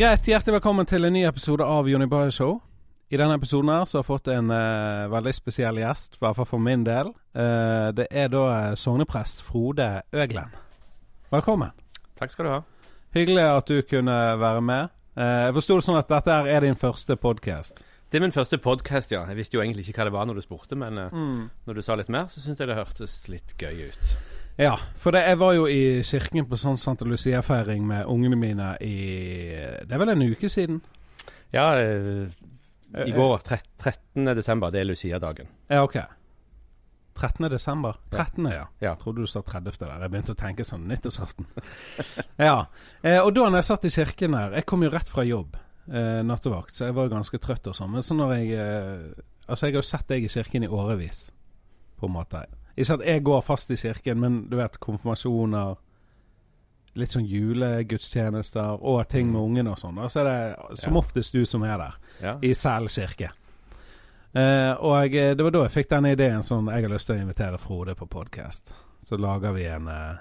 Greit, hjertelig velkommen til en ny episode av Jonny Bayer Show. I denne episoden her så har jeg fått en uh, veldig spesiell gjest, i hvert fall for min del. Uh, det er da eh, sogneprest Frode Øglen. Velkommen. Takk skal du ha. Hyggelig at du kunne være med. Uh, jeg forsto det sånn at dette her er din første podkast. Det er min første podkast, ja. Jeg visste jo egentlig ikke hva det var når du spurte, men Mm. når du sa litt mer, så syntes jeg det hørtes litt gøy ut. Ja, for det, jeg var jo i kirken på sånn Santa Lucia-feiring med ungene mine i Det er vel en uke siden? Ja, eh, i går, 13. desember, det er Lucia-dagen. Ja, ok. 13. desember? 13. ja. Ja. Trodde du sa 30. der. Jeg begynte å tenke sånn nyttårsaften. ja. Eh, og da når jeg satt i kirken her Jeg kom jo rett fra jobb, eh, nattevakt, så jeg var jo ganske trøtt og sånn. Men så når jeg Altså, jeg har jo sett deg i kirken i årevis, på en måte. Ikke at jeg går fast i kirken, men du vet, konfirmasjoner Litt sånn julegudstjenester og ting med ungene og sånn. Så er det som Ja. oftest du som er der Ja. i Sel kirke. Uh, og jeg, det var da jeg fikk denne ideen sånn Jeg har lyst til å invitere Frode på podkast. Så lager vi en uh,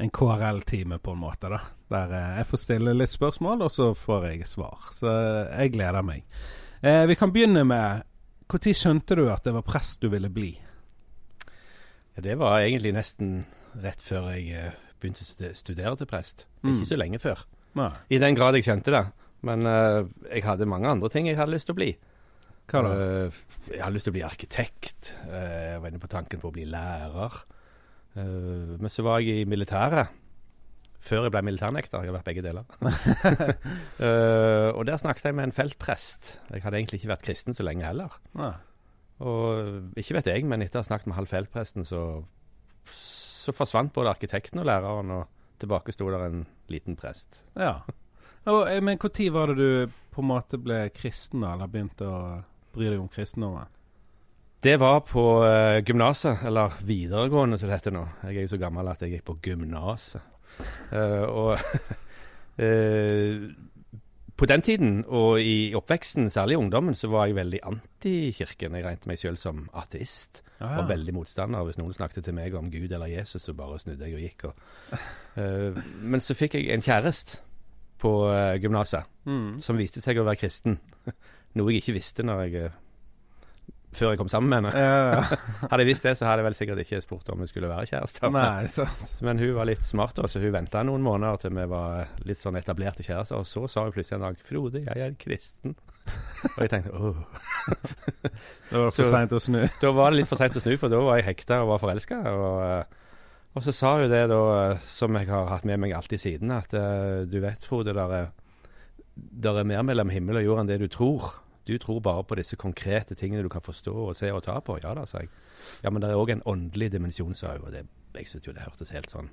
En KRL-time, på en måte, da. Der uh, jeg får stille litt spørsmål, og så får jeg svar. Så eh, jeg gleder meg. Eh, vi kan begynne med Når skjønte du at det var prest du ville bli? Ja, det var egentlig nesten rett før jeg eh, begynte å studere til prest. Mm. Ikke så lenge før. Nei. I den grad jeg skjønte det. Men uh, jeg hadde mange andre ting jeg hadde lyst til å bli. Hva da? Uh, jeg hadde lyst til å bli arkitekt. Uh, jeg var inne på tanken på å bli lærer. Men så var jeg i militæret. Før jeg ble militærnekter. Jeg har vært begge deler. Og der snakket jeg med en feltprest. Jeg hadde egentlig ikke vært kristen så lenge heller. Nei. Og ikke vet jeg, men etter å ha snakket med halv feltpresten, så, så forsvant både arkitekten og læreren, og tilbake sto der en liten prest. Ja. Og, eh, men når var det du på en måte ble kristen, da? Eller begynte å bry deg om kristendommen? Det var på uh, gymnaset, eller videregående som det heter nå. Jeg er jo så gammel at jeg gikk på gymnaset. Uh, og eh, på den tiden, og i oppveksten, særlig i ungdommen, så var jeg veldig anti-kirken. Jeg regnet meg selv som ateist. Ah, Var veldig motstander. Hvis noen snakket til meg om Gud eller Jesus, så bare snudde jeg og gikk. Og, uh, men så fikk jeg en kjæreste på uh, gymnaset Mm. som viste seg å være kristen. Noe jeg ikke visste når jeg, eh, før jeg kom sammen med henne. Ja, Hadde jeg visst det, så hadde jeg vel sikkert ikke spurt om vi skulle være kjærester. Nei, så Men hun var litt smart, da, så hun venta noen måneder til vi var litt sånn etablerte kjærester. Og så sa hun plutselig en dag 'Frode, jeg er kristen'. Og jeg tenkte åh. Det var for seint å snu. Da var det litt for seint å snu, for da var jeg hekta og var forelska. Og, eh, og så sa hun det, da, eh, som jeg har hatt med meg alltid siden, at eh, du vet, Frode, der er, der er mer mellom himmel og jord enn det du tror. Du tror bare på disse konkrete tingene du kan forstå og se og ta på. Ja da, sa jeg. Ja, men det er òg en åndelig dimensjon, sa hun. Og det, jeg syntes jo det hørtes helt sånn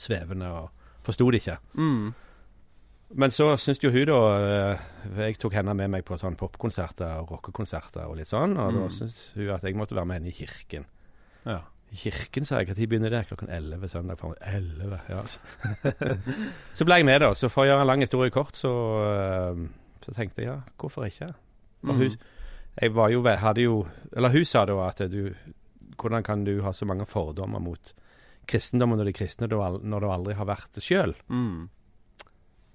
svevende og forsto det ikke. Mm. Men så syntes jo hun da eh, Jeg tok henne med meg på sånn popkonserter og rockekonserter og litt sånn, og da Mm. syntes hun at jeg måtte være med henne i kirken. Ja. I kirken, sa jeg. Når begynner det? Klokken 11 søndag formiddag. 11, ja. Så. så ble jeg med, da. Så for å gjøre en lang historie kort, så, eh, så tenkte jeg ja, hvorfor ikke? For Mm. hun, jeg var jo, hadde jo Eller hun sa da at du Hvordan kan du ha så mange fordommer mot kristendommen og de kristne når du aldri har vært det sjøl? Mm.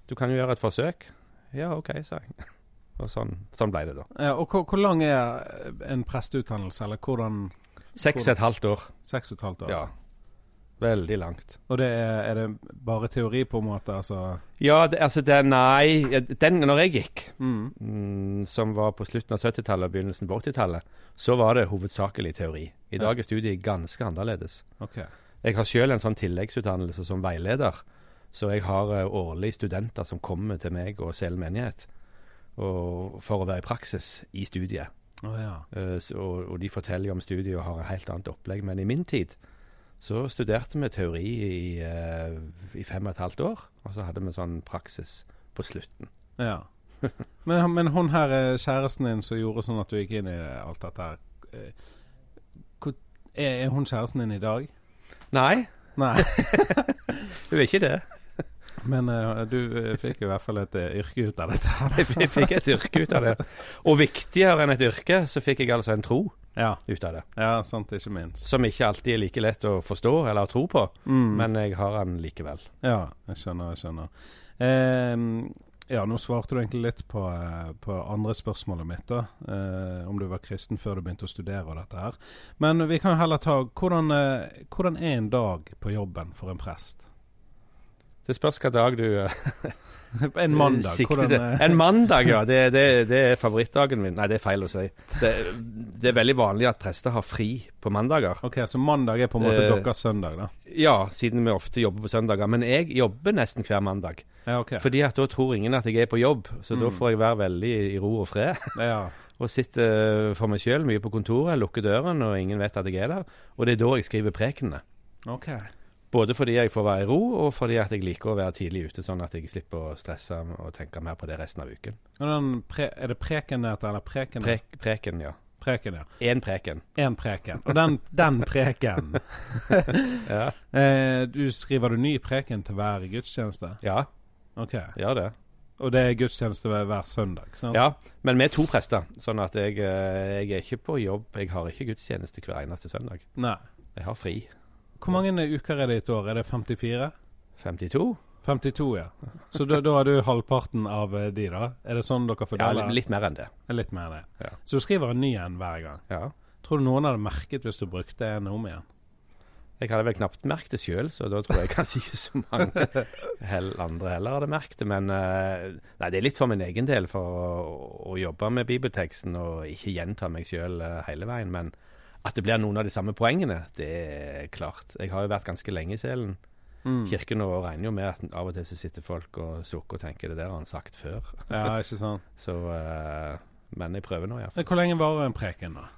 Du kan jo gjøre et forsøk. Ja, OK, sa jeg. Og sånn, sånn ble det, da. Ja, og hvor, hvor lang er en presteutdannelse, eller hvordan Seks og et halvt år. Seks og et halvt år? Ja. Veldig langt. Og det er, er det bare teori, på en måte? Altså Ja, det, altså det Nei. Den når jeg gikk, mm. mm, som var på slutten av 70-tallet og begynnelsen på 80-tallet, så var det hovedsakelig teori. I dag er studiet ganske annerledes. Okay. Jeg har sjøl en sånn tilleggsutdannelse som veileder, så jeg har eh, årlig studenter som kommer til meg og Selen menighet for å være i praksis i studiet. Oh, ja. uh, så, og, og de forteller jo om studiet og har et helt annet opplegg. Men i min tid så studerte vi teori i, eh, i fem og et halvt år, og så hadde vi sånn praksis på slutten. ja. Men, men hun her eh, kjæresten din som gjorde sånn at du gikk inn i alt dette her eh, er, er hun kjæresten din i dag? Nei, Nei. hun er ikke det. Men uh, du eh, fikk i hvert fall et uh, yrke ut av dette her. Jeg fikk et yrke ut av det. Og viktigere enn et yrke, så fikk jeg altså en tro Ja, ut av det. ja sant, ikke minst. Som ikke alltid er like lett å forstå eller tro på, Mm. men jeg har den likevel. Ja, jeg skjønner, jeg skjønner. Um, Ja, nå svarte du egentlig litt på, på andre spørsmålet mitt, da. Eh, om du var kristen før du begynte å studere og dette her. Men vi kan heller ta Hvordan, hvordan er en dag på jobben for en prest? Det spørs hva dag du eh, en mandag. Hvordan, eh, En mandag, ja. Det, det, det er favorittdagen min. Nei, det er feil å si. Det, det er veldig vanlig at prester har fri på mandager. OK, så mandag er på en måte Eh, deres søndag, da? Ja, siden vi ofte jobber på søndager. Men jeg jobber nesten hver mandag. Ja, OK. Fordi at da tror ingen at jeg er på jobb. Så da Mm. får jeg være veldig i ro og fred. Ja. Og sitter for meg sjøl mye på kontoret, lukker døren, og ingen vet at jeg er der. Og det er da jeg skriver prekenene. OK. Både fordi jeg får være i ro, og fordi at jeg liker å være tidlig ute, sånn at jeg slipper å stresse og tenke mer på det resten av uken. Pre, er det preken det heter, eller preken? Prek, preken, ja. Preken, ja. Én preken. Én preken. Og den, den preken Ja. eh, Du Skriver du ny preken til hver gudstjeneste? ja, OK. gjør det. Og det er gudstjeneste hver, hver søndag? sant? Ja, men vi er to prester, sånn at jeg, eh, jeg er ikke på jobb. Jeg har ikke gudstjeneste hver eneste søndag. Nei. Jeg har fri. Hvor mange uker er det i et år? Er det 54? 52? 52, ja. Så da, da er du halvparten av eh, de, da? Er det sånn dere Ja, litt mer enn det. Litt mer enn det. Ja. Så du skriver en ny en hver gang? Ja. Tror du noen hadde merket hvis du brukte en om igjen? Jeg hadde vel knapt merket det sjøl, så da tror jeg kanskje ikke så mange hell, andre heller hadde merket det. Men eh, nei, det er litt for min egen del, for å, å jobbe med bibelteksten og ikke gjenta meg sjøl hele veien. Men at det blir noen av de samme poengene, det er klart. Jeg har jo vært ganske lenge i selen. Mm. Kirken og regner jo med at av og til så sitter folk og sukker og tenker det der har han sagt før. Ja, ikke sant. Så uh, Men jeg prøver nå, iallfall. Hvor lenge varer en preken, da?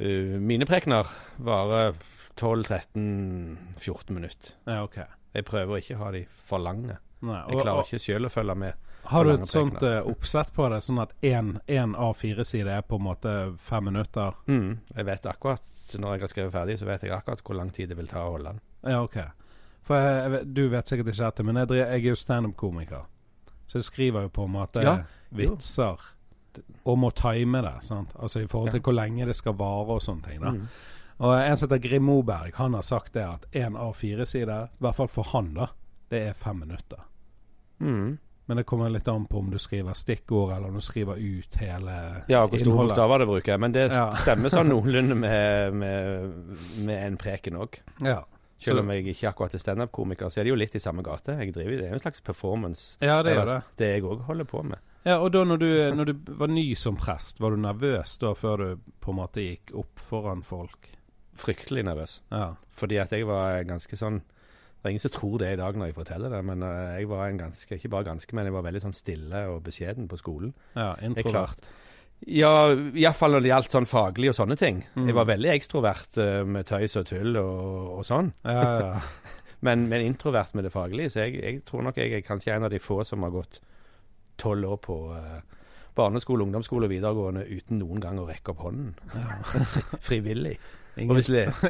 Uh, mine prekener varer 12-13-14 minutter. Ja, OK. Jeg prøver å ikke ha de for lange. Nei, Jeg klarer og- ikke sjøl å følge med. Har du et sånt eh, oppsett på det, sånn at én A4-side er på en måte fem minutter? Mm, jeg vet akkurat Når jeg har skrevet ferdig, så vet jeg akkurat hvor lang tid det vil ta å holde den. Ja, OK. For jeg, jeg, du vet sikkert ikke dette, men jeg, jeg er jo standup-komiker. Så jeg skriver jo på en måte Ja, vitser og må time det. sant? Altså i forhold til hvor lenge det skal vare og sånne ting. da. Mm. Og en som heter Grim Moberg, han har sagt det at én A4-side, i hvert fall for han, da, det er fem minutter. Mm. Men det kommer litt an på om du skriver stikkord, eller om du skriver ut hele innholdet. Ja, hvor store bokstaver det bruker. Men det Ja. stemmer sånn noenlunde med, med, med en preken òg. Ja. Selv om jeg ikke akkurat er standup-komiker, så er det jo litt i samme gate. Jeg driver, Det er en slags performance. ja, det er det. Det jeg òg holder på med. Ja, og da når du, når du var ny som prest, var du nervøs da før du på en måte gikk opp foran folk? Fryktelig nervøs. Ja. Fordi at jeg var ganske sånn Det er ingen som tror det i dag når jeg forteller det, men eh, jeg var en ganske, ikke bare ganske, men jeg var veldig sånn stille og beskjeden på skolen. ja introvert. Ja, iallfall når det gjaldt sånn faglig og sånne ting. Mm. Jeg var veldig ekstrovert eh, med tøys og tull og, og sånn. Ja, ja, ja. Men, men introvert med det faglige. Så jeg, jeg tror nok jeg er kanskje en av de få som har gått tolv år på uh, barneskole, ungdomsskole og videregående uten noen gang å rekke opp hånden. Frivillig. Ingen,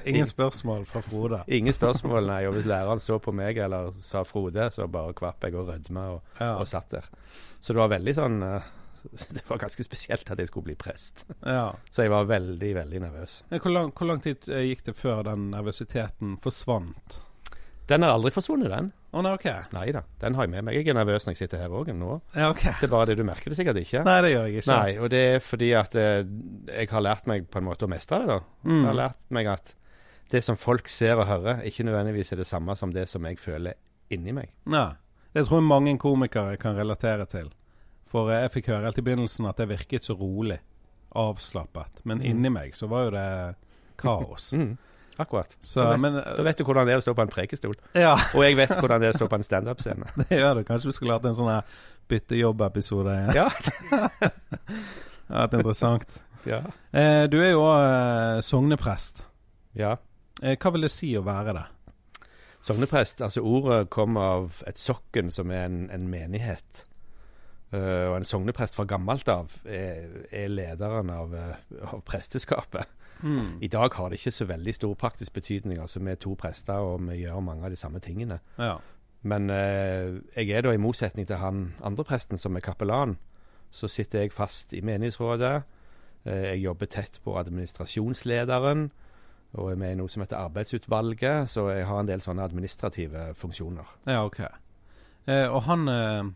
ingen spørsmål fra Frode. ingen spørsmål, nei. Og hvis læreren så på meg eller sa Frode, så bare kvapp jeg og rødma og, Ja. og satt der. Så det var veldig sånn eh, Det var ganske spesielt at jeg skulle bli prest. ja. Så jeg var veldig, veldig nervøs. Hvor lang, hvor lang tid eh, gikk det før den nervøsiteten forsvant? Den har aldri forsvunnet, den. Å nei, OK. Nei da, den har jeg med meg. Jeg er nervøs når jeg sitter her òg nå. Ja, ok. Det er bare det du merker det sikkert ikke. Nei, det gjør jeg ikke. Nei, og det er fordi at eh, jeg har lært meg på en måte å mestre det. da. Mm. Jeg har lært meg at det som folk ser og hører, ikke nødvendigvis er det samme som det som jeg føler inni meg. Nei. Det tror jeg mange komikere kan relatere til. For eh, jeg fikk høre helt i begynnelsen at jeg virket så rolig, avslappet. Men Mm. inni meg så var jo det kaos. Mm, akkurat. Så, Da vet- men Da vet du hvordan det er å stå på en prekestol. Ja, Og jeg vet hvordan det er å stå på en standup-scene. det gjør du. Kanskje vi skulle hatt en sånn byttejobb-episode. Ja. Det hadde vært interessant. ja. Eh, du er jo òg eh, sogneprest. ja. Eh, hva vil det si å være det? Sogneprest, altså ordet kommer av et sokken, som er en, en menighet. Uh, og en sogneprest fra gammelt av er, er lederen av, eh, av presteskapet. Mm. I dag har det ikke så veldig stor praktisk betydning. altså Vi er to prester, og vi gjør mange av de samme tingene. Ja. Men eh, jeg er da, i motsetning til han andre presten som er kapellan, så sitter jeg fast i menighetsrådet. Eh, jeg jobber tett på administrasjonslederen, og er med i noe som heter arbeidsutvalget, så jeg har en del sånne administrative funksjoner. ja, OK. Eh, og han eh,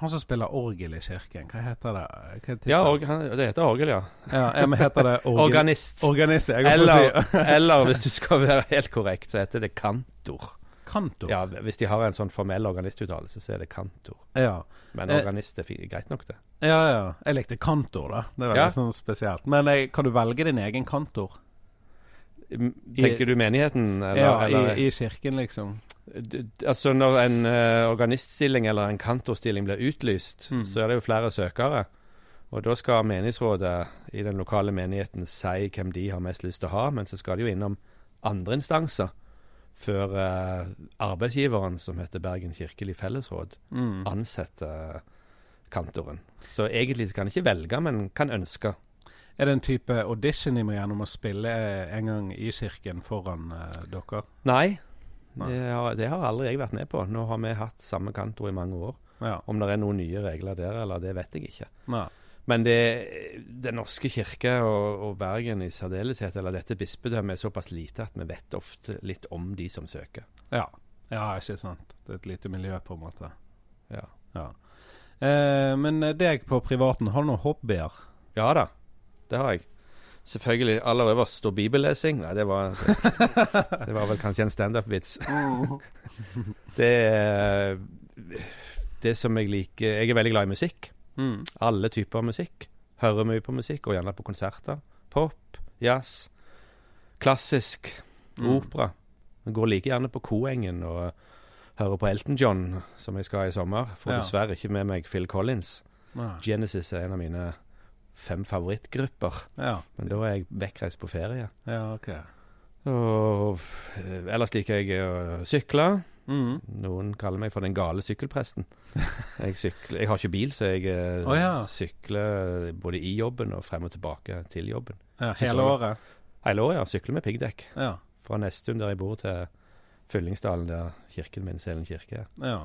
han som spiller orgel i kirken, hva heter det? Hva heter Ja, han, det heter orgel, ja. ja, ja, men heter det orgel? Organist. Organist, jeg Eller, si. eller hvis du skal være helt korrekt, så heter det kantor. Kantor. Ja, Hvis de har en sånn formell organistuttalelse, så er det kantor. ja. Men Eh, organist er greit nok, det. Ja, ja. Jeg likte kantor, da. Det var Ja. litt sånn spesielt. Men jeg, kan du velge din egen kantor? Tenker du menigheten, eller? ja, eller i, i kirken, liksom. Altså Når en uh, organiststilling eller en kantorstilling blir utlyst, Mm. så er det jo flere søkere. Og da skal menighetsrådet i den lokale menigheten si hvem de har mest lyst til å ha, men så skal de jo innom andre instanser før uh, arbeidsgiveren, som heter Bergen kirkelig fellesråd, Mm. ansetter kantoren. Så egentlig kan en ikke velge, men kan ønske. Er det en type audition de må gjennom å spille en gang i kirken foran uh, dere? Nei, Nei. Det, har, det har aldri jeg vært med på. Nå har vi hatt samme kantor i mange år. Ja. Om det er noen nye regler der, eller det vet jeg ikke. Nei. Men det, Den norske kirke og, og Bergen i særdeleshet, eller dette bispedømmet, er såpass lite at vi vet ofte litt om de som søker. Ja. ja, ikke sant. Det er et lite miljø, på en måte. Ja, Ja. Eh, men deg på privaten, har du noen hobbyer? ja da, det har jeg. Selvfølgelig. Aller øverst står bibellesing. Nei, det var, det, det var vel kanskje en standup-vits. Det er det som jeg liker Jeg er veldig glad i musikk. Mm. Alle typer musikk. Hører mye på musikk, og gjerne på konserter. Pop, jazz, klassisk, Mm. opera. Jeg går like gjerne på Koengen og hører på Elton John, som jeg skal i sommer. Får Ja. dessverre ikke med meg Phil Collins. Nei. Genesis er en av mine fem favorittgrupper. Ja. Men da er jeg vekkreist på ferie. ja, ok. Og eh, ellers liker jeg å sykle. Mm. Noen kaller meg for den gale sykkelpresten. Jeg, sykler, jeg har ikke bil, så jeg oh, ja. sykler både i jobben og frem og tilbake til jobben. ja hele året? Hele året, ja. Sykler med piggdekk. Ja. Fra Nesttun, der jeg bor, til Fyllingsdalen, der kirken min, Selen kirke, er. ja.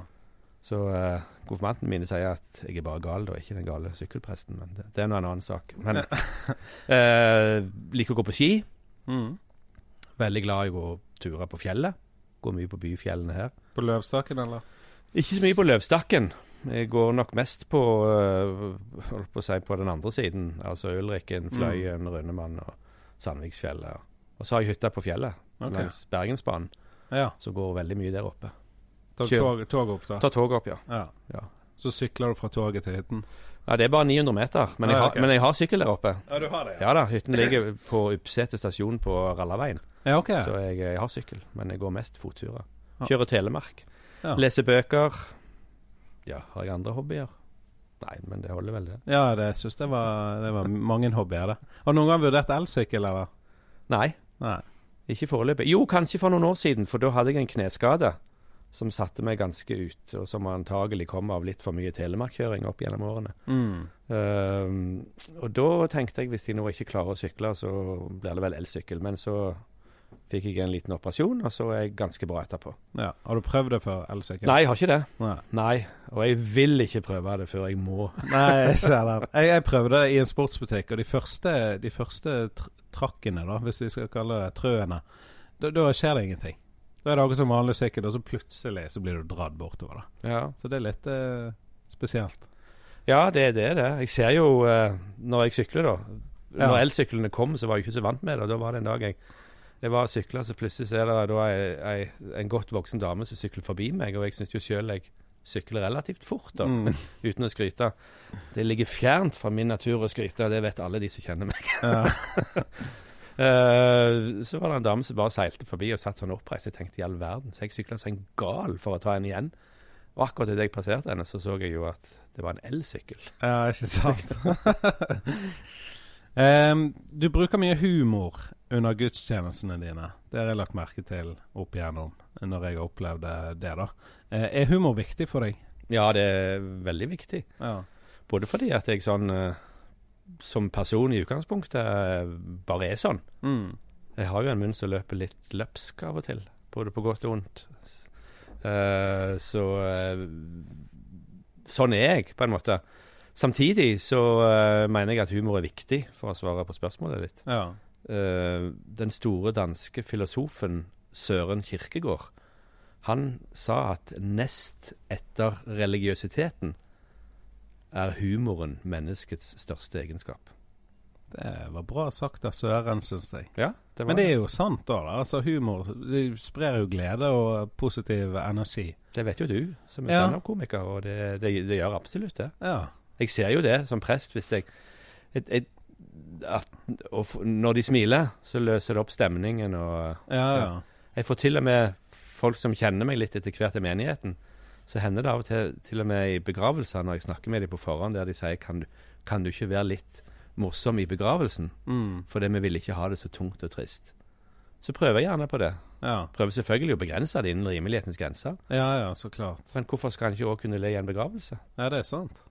Så uh, konfirmantene mine sier at jeg er bare gal, da, ikke den gale sykkelpresten. Men det, det er nå en annen sak. Men eh, liker å gå på ski. Mm. Veldig glad i å gå turer på fjellet. Går mye på byfjellene her. På Løvstakken, eller? Ikke så mye på Løvstakken. Jeg går nok mest på øh, holdt på å si på den andre siden. Altså Ulriken, Fløyen, Rønnemann og Sandviksfjellet. Og så har jeg hytta på fjellet okay. langs Bergensbanen, Ja. så går veldig mye der oppe. Ta tog, tog opp, da. Ta toget opp, ja. Ja. Ja. Så sykler du fra toget til hytten? ja. Det er bare 900 meter, men jeg, Ah, har, okay. men jeg har sykkel der oppe. Ja, du har det? Ja da, hytten ligger på Uppsetet stasjon på Rallaveien, Ja, ok. så jeg, jeg har sykkel. Men jeg går mest fotturer. Kjører Telemark. Ja. Leser bøker. Ja, har jeg andre hobbyer? Nei, men det holder vel, det. Ja, det syns jeg var, det var mange hobbyer, det. Har du noen gang vurdert elsykkel, eller? Nei, Nei. Ikke foreløpig. Jo, kanskje for noen år siden, for da hadde jeg en kneskade som satte meg ganske ut, og som antagelig kom av litt for mye telemarkkjøring opp gjennom årene. Mm. Ehm, og da tenkte jeg hvis jeg nå ikke klarer å sykle, så blir det vel elsykkel. Men så fikk jeg en liten operasjon, og så er jeg ganske bra etterpå. Ja. Har du prøvd det før, elsykkel? Nei, jeg har ikke det. Nei. Nei, og jeg vil ikke prøve det før jeg må. Nei, jeg ser den. Jeg, jeg prøvde det i en sportsbutikk, og de første, de første tr trakkene, da, hvis vi skal kalle det trøene, da, da skjer det ingenting. Da er det akkurat som vanlig sikkert, og så plutselig så blir du dratt bortover. da. Ja, Så det er litt eh, spesielt. ja det, det er det. Jeg ser jo eh, når jeg sykler, da. Ja. Når elsyklene kom, så var jeg ikke så vant med det. Da var det en dag jeg jeg var og sykla, så plutselig så er det da ei, ei, en godt voksen dame som sykler forbi meg, og jeg syns jo sjøl jeg sykler relativt fort, da, Mm. uten å skryte. Det ligger fjernt fra min natur å skryte, det vet alle de som kjenner meg. Ja. Eh, så var det en dame som bare seilte forbi og satt sånn oppreist. Jeg tenkte i all verden, så jeg sykla som en gal for å ta henne igjen. Og akkurat idet jeg passerte henne, så så jeg jo at det var en elsykkel. ja, ikke sant? um, du bruker mye humor under gudstjenestene dine. Det har jeg lagt merke til opp igjennom når jeg opplevde det, det da. Uh, er humor viktig for deg? Ja, det er veldig viktig. Ja. Både fordi at jeg sånn eh, som person i utgangspunktet eh, bare er sånn. Mm. Jeg har jo en munn som løper litt løpsk av og til, både på godt og vondt. Eh, så uh, sånn er jeg, på en måte. Samtidig så uh, mener jeg at humor er viktig, for å svare på spørsmålet ditt. ja. Den store danske filosofen Søren Kirkegård Han sa at nest etter religiøsiteten er humoren menneskets største egenskap. Det var bra sagt av Søren, syns jeg. Ja, det var Men det er jo sant, da. da. Altså, humor det sprer jo glede og positiv energi. Det vet jo du, som er Ja. standup-komiker, og det, det, det gjør absolutt det. Ja. Jeg ser jo det som prest hvis jeg, jeg, jeg at, Når de smiler, så løser det opp stemningen. og Ja, ja. Jeg får til og med folk som kjenner meg litt etter hvert i menigheten. Så hender det av og til til og med i begravelser, når jeg snakker med dem på forhånd, der de sier kan du, kan du ikke være litt morsom i begravelsen? Mm. Fordi vi vil ikke ha det så tungt og trist. Så prøver jeg gjerne på det. ja. Prøver selvfølgelig å begrense det innen rimelighetens grenser. Ja, ja, så klart. Men hvorfor skal en ikke òg kunne le i en begravelse? Ja, det er sant.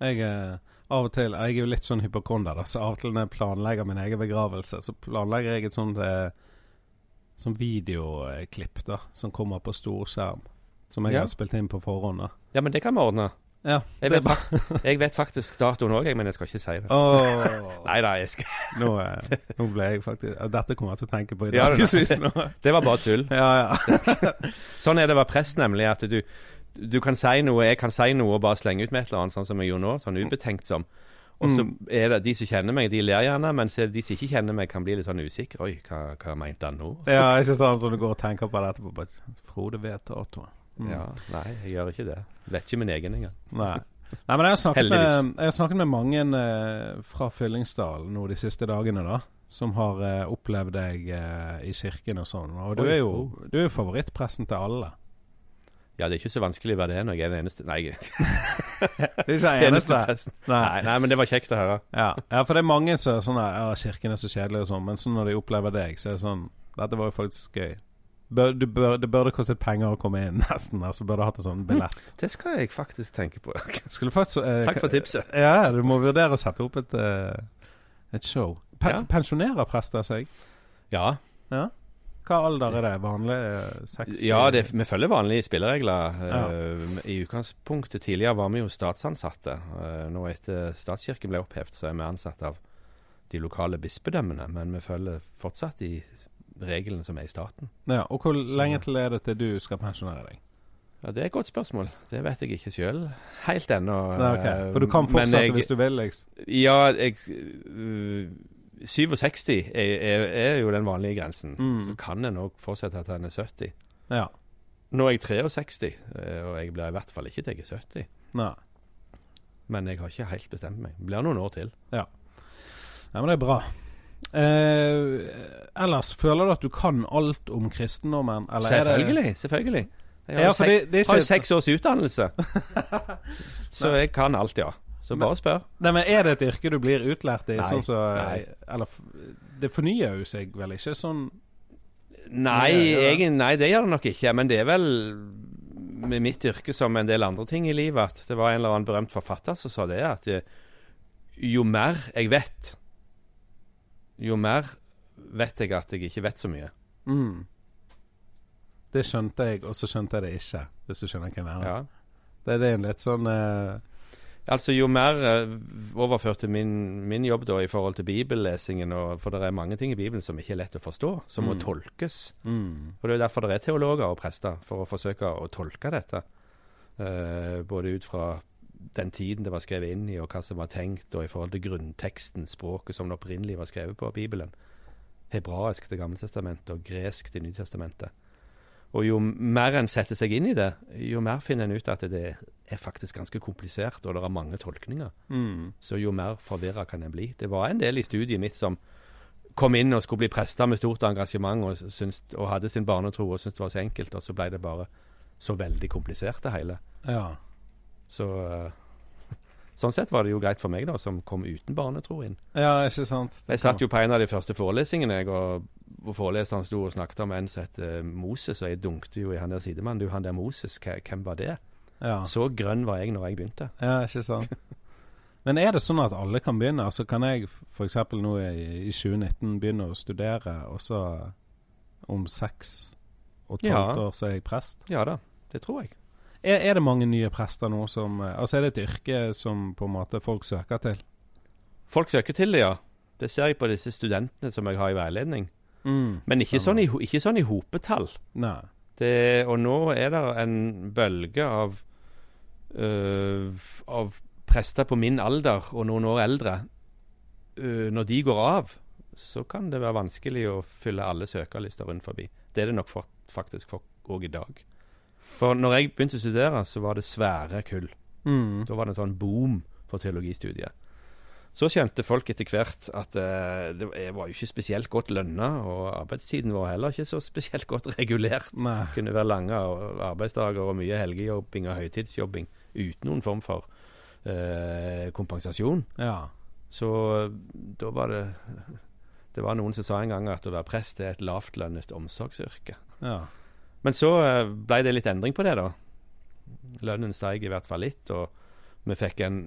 Jeg er av og til Jeg er jo litt sånn hypokonder, da, så av og til når jeg planlegger min egen begravelse, så planlegger jeg et sånt eh, sånn videoklipp da, som kommer på storskjerm. Som jeg Ja. har spilt inn på forhånd. da. Ja, men det kan vi ordne. Ja. Jeg vet, jeg vet faktisk datoen òg, men jeg skal ikke si det. Oh. Nei da, jeg skal. nå, eh, nå ble jeg faktisk Dette kommer jeg til å tenke på i dag. Ja, det- var bare tull. Ja, ja. Sånn er det å være prest, nemlig. At du, du kan si noe, jeg kan si noe og bare slenge ut med et eller annet, sånn som jeg gjorde nå. Sånn ubetenkt som. Og så Mm. er det de som kjenner meg, de ler gjerne, mens de som ikke kjenner meg, kan bli litt sånn usikre. Oi, hva, hva mente han nå? ja, ikke sant som du går og tenker på det etterpå. Frode vet datoen. Mm. Ja, nei, jeg gjør ikke det. Vet ikke min egen engang. Nei. Nei, men jeg har snakket, med, jeg har snakket med mange eh, fra Fyllingsdalen nå de siste dagene, da. Som har eh, opplevd deg eh, i kirken og sånn. Og du er jo oh. du er favorittpressen til alle. Ja, det er ikke så vanskelig å være det når jeg er den eneste Nei, jeg Du er ikke den eneste eneste. Nei. Nei, men det var kjekt å høre. Ja. ja, for det er mange som er sånn Ja, kirken er så kjedelig og sånn, men så når de opplever deg, så er det sånn Dette var jo faktisk gøy. Bør, du bør, det burde kostet penger å komme inn, nesten. Altså burde hatt en sånn billett. Det skal jeg faktisk tenke på. Faktisk eh, Takk for tipset. Ja, du må vurdere å sette opp et, eh, et show. Pe Ja. Pensjonerer prester seg? Ja, Hva alder er det? Vanlig eh, 60? ja det, vi følger vanlige spilleregler. Ja. Uh, I utgangspunktet tidligere var vi jo statsansatte. Uh, nå etter statskirken ble opphevet, så er vi ansatt av de lokale bispedømmene. Men vi følger fortsatt de reglene som er i staten. Ja, og hvor lenge til er det til du skal pensjonere deg? Ja, Det er et godt spørsmål. Det vet jeg ikke sjøl helt ennå. Nei, ok. Eh, For du kan fortsette jeg- hvis du vil, liksom? Ja, jeg øh, 67 er, er, er jo den vanlige grensen. Mm. Så kan en òg fortsette til en er 70. Ja. Nå er jeg 63, eh, og jeg blir i hvert fall ikke til jeg er 70. Nei. Men jeg har ikke helt bestemt meg. Det blir noen år til. Ja, men det er bra. Eh, ellers, føler du at du kan alt om kristendommen? Eller er det- Selvfølgelig. selvfølgelig. Jeg har, Ja, jo sek, det, det er har seks års utdannelse. så jeg kan alt, ja. Så Men- bare spør. Nei, men Er det et yrke du blir utlært i? Nei, sånn så, nei. Eller Det fornyer jo seg vel ikke sånn Nei, egen, nei, det gjør det nok ikke. Men det er vel med mitt yrke som en del andre ting i livet at det var en eller annen berømt forfatter som sa det, at eh, jo mer jeg vet, jo mer vet jeg at jeg ikke vet så mye. mm. Det skjønte jeg, og så skjønte jeg det ikke, hvis du skjønner hva jeg mener. Ja. Det, det er en litt sånn eh, Altså Jo mer eh, overført til min, min jobb da i forhold til bibellesingen, og, for det er mange ting i Bibelen som ikke er lett å forstå, som må Mm. tolkes. mm. Og Det er derfor det er teologer og prester, for å forsøke å tolke dette. Eh, både ut fra den tiden det var skrevet inn i, og hva som var tenkt, og i forhold til grunnteksten, språket som det opprinnelig var skrevet på Bibelen. Hebraisk til Gamle testamentet og gresk til Nytestamentet. Og jo mer en setter seg inn i det, jo mer finner en ut at det er faktisk ganske komplisert, og det er mange tolkninger. Mm. Så jo mer forvirra kan en bli. Det var en del i studiet mitt som kom inn og skulle bli prester med stort engasjement og, syns, og hadde sin barnetro og syntes det var så enkelt, og så ble det bare så veldig komplisert, det hele. Ja. Så eh, Sånn sett var det jo greit for meg, da, som kom uten barnetro inn. ja, ikke sant? Jeg satt jo på en av de første forelesningene, jeg, og og foreleseren sto og snakket om en som het eh, Moses, og jeg dunkte jo i han der sidemannen. Du, han der Moses, hvem var det? Ja. Så grønn var jeg når jeg begynte. Ja, ikke sant. Men er det sånn at alle kan begynne? Altså Kan jeg f.eks. nå i, i 2019 begynne å studere, og så om seks og et Ja. halvt år så er jeg prest? Ja da, det tror jeg. Er, er det mange nye prester nå som eh, Altså er det et yrke som på en måte folk søker til? Folk søker til det, ja. Det ser jeg på disse studentene som jeg har i veiledning. Mm, Men ikke sånn, i, ikke sånn i hopetall. Nei. Det, og nå er det en bølge av øh, av prester på min alder og noen år eldre. Øh, når de går av, så kan det være vanskelig å fylle alle søkerlister rundt forbi. Det er det nok for, faktisk òg i dag. For når jeg begynte å studere, så var det svære kull. Mm. Da var det en sånn boom for teologistudiet. Så kjente folk etter hvert at eh, det var jo ikke spesielt godt lønna, og arbeidstiden var heller ikke så spesielt godt regulert. Nei. Det kunne være lange arbeidsdager og mye helgejobbing og høytidsjobbing uten noen form for eh, kompensasjon. Ja. Så da var det Det var noen som sa en gang at å være prest er et lavtlønnet omsorgsyrke. ja. Men så eh, ble det litt endring på det, da. Lønnen steg i hvert fall litt, og vi fikk en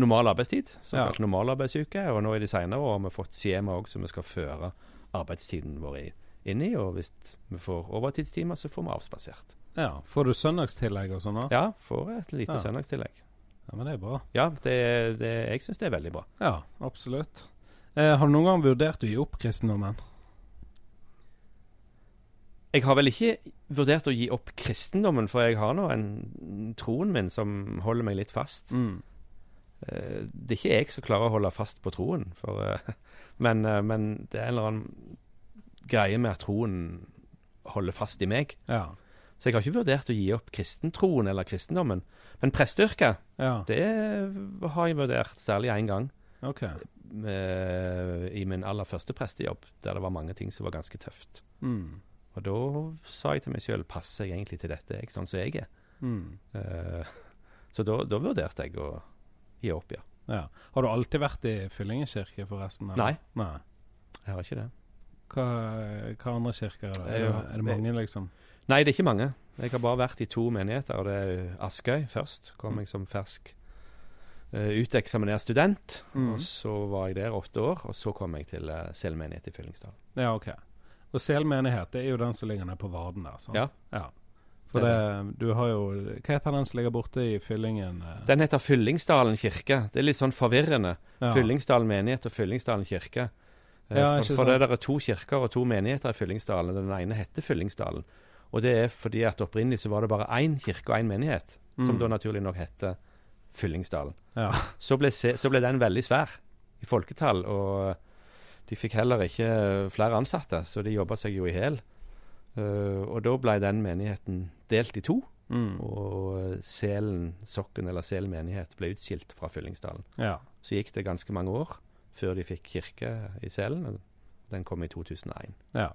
normal arbeidstid, såkalt Ja. normalarbeidsuke. Og nå i de senere år har vi fått skjema òg som vi skal føre arbeidstiden vår i, inn i. Og hvis vi får overtidstimer, så får vi avspasert. ja. Får du søndagstillegg og sånn? da? Ja, får et lite Ja. søndagstillegg. Ja, men det er bra. Ja, det, det, jeg syns det er veldig bra. Ja, absolutt. Eh, har du noen gang vurdert å gi opp kristendommen? Jeg har vel ikke vurdert å gi opp kristendommen, for jeg har nå en troen min som holder meg litt fast. Mm. Eh, Det er ikke jeg som klarer å holde fast på troen, for, eh, men, eh, men det er en eller annen greie med at troen holder fast i meg. Ja. Så jeg har ikke vurdert å gi opp kristentroen eller kristendommen. Men presteyrket, Ja, det har jeg vurdert, særlig én gang. OK. eh, I min aller første prestejobb, der det var mange ting som var ganske tøft. Mm. Og da sa jeg til meg sjøl passer jeg egentlig til dette, jeg, sånn som jeg er. Mm. Uh, så da, da vurderte jeg å gi opp, ja. Ja. Har du alltid vært i Fyllingekirke, forresten? eller? Nei. Nei. Jeg har ikke det. Hva, hva andre kirker er det? Jeg er det mange, liksom? Nei, det er ikke mange. Jeg har bare vært i to menigheter. og Det er Askøy først. Kom jeg som fersk uh, uteksaminert student. Mm. Og så var jeg der åtte år, og så kom jeg til uh, Sel menighet i Fyllingsdal. Ja, OK. Og Sel menighet det er jo den som ligger nede på Varden der. sant? Ja. ja. For Det du har jo Hva heter den som ligger borte i Fyllingen? eh? Den heter Fyllingsdalen kirke. Det er litt sånn forvirrende. Ja. Fyllingsdalen menighet og Fyllingsdalen kirke. Eh, Ja, for for det der er to kirker og to menigheter i Fyllingsdalen. Den ene heter Fyllingsdalen. Og det er fordi at opprinnelig så var det bare én kirke og én menighet, som Mm. da naturlig nok heter Fyllingsdalen. Ja. Så ble, så ble den veldig svær i folketall, og de fikk heller ikke flere ansatte, så de jobba seg jo i hæl. Uh, og da ble den menigheten delt i to, Mm. og Selen sokken, eller Selen menighet, ble utskilt fra Fyllingsdalen. ja. Så gikk det ganske mange år før de fikk kirke i Selen. Den kom i 2001. Ja.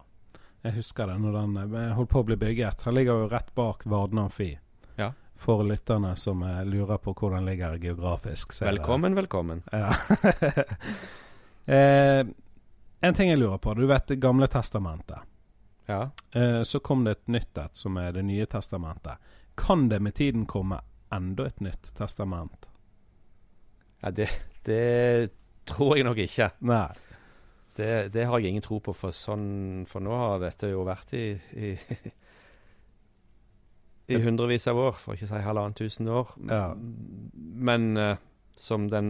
Jeg husker det når den eh, holdt på å bli bygget. Han ligger jo rett bak Varden Amfi. Ja. For lytterne som eh, lurer på hvor den ligger geografisk. det- Velkommen, velkommen. Ja. eh, en ting jeg lurer på. Du vet Det gamle testamentet. Ja. Eh, så kom det et nytt et, som er Det nye testamentet. Kan det med tiden komme enda et nytt testament? ja det, det tror jeg nok ikke. Nei. Det, det har jeg ingen tro på, for, sånn, for nå har dette jo vært i, i, i hundrevis av år, for ikke å si halvannet tusen år. Ja. Men eh, som den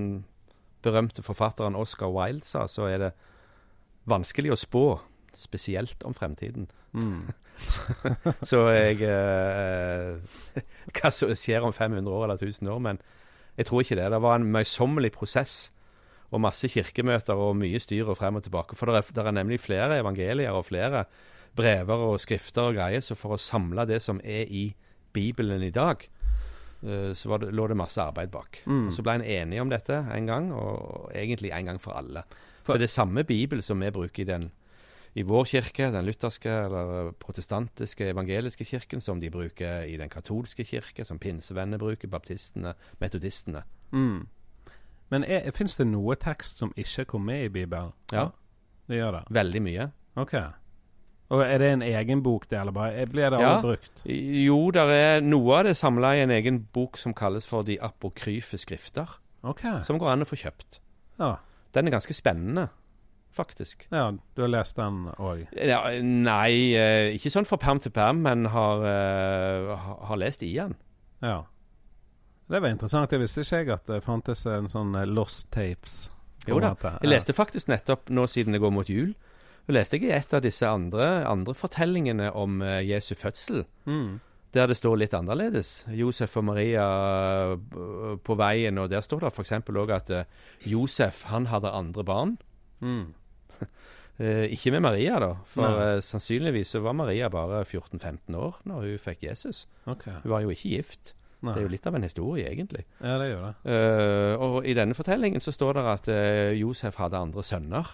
berømte forfatteren Oscar Wilde sa, så er det vanskelig å spå, spesielt om fremtiden. Mm. Så jeg eh, Hva som skjer om 500 år eller 1000 år, men jeg tror ikke det. Det var en møysommelig prosess og masse kirkemøter og mye styr og frem og tilbake. For det er, er nemlig flere evangelier og flere brever og skrifter og greier, så for å samle det som er i Bibelen i dag, eh, så var det, lå det masse arbeid bak. Mm. Og Så ble en enig om dette en gang, og egentlig en gang for alle. Så det er samme Bibel som vi bruker i den i vår kirke, den lutherske eller protestantiske evangeliske kirken, som de bruker i den katolske kirke, som pinsevennene bruker, baptistene, metodistene. Mm. Men fins det noe tekst som ikke kom med i Bibelen? Ja. Det gjør det? Veldig mye. OK. Og Er det en egen bok, det, eller bare blir det Ja. brukt? Jo, der er noe av det samla i en egen bok som kalles for De apokryfe skrifter, OK. som går an å få kjøpt. Ja. Den er ganske spennende, faktisk. ja, du har lest den òg? Ja, nei, eh, ikke sånn fra perm til perm, men har, eh, har lest i den. Ja. Det var interessant. Jeg visste ikke jeg at det fantes en sånn eh, lost tapes. Jo da. Jeg leste faktisk nettopp, nå siden det går mot jul, Og leste jeg i et av disse andre, andre fortellingene om Jesu fødsel, Mm. Der det står litt annerledes. Josef og Maria eh, på veien, og der står det f.eks. òg at eh, Josef han hadde andre barn. Mm. Eh, ikke med Maria, da, for Nei. sannsynligvis så var Maria bare 14-15 år når hun fikk Jesus. Okay. Hun var jo ikke gift. Nei. Det er jo litt av en historie, egentlig. Ja, det gjør det. Uh, og i denne fortellingen så står det at uh, Josef hadde andre sønner.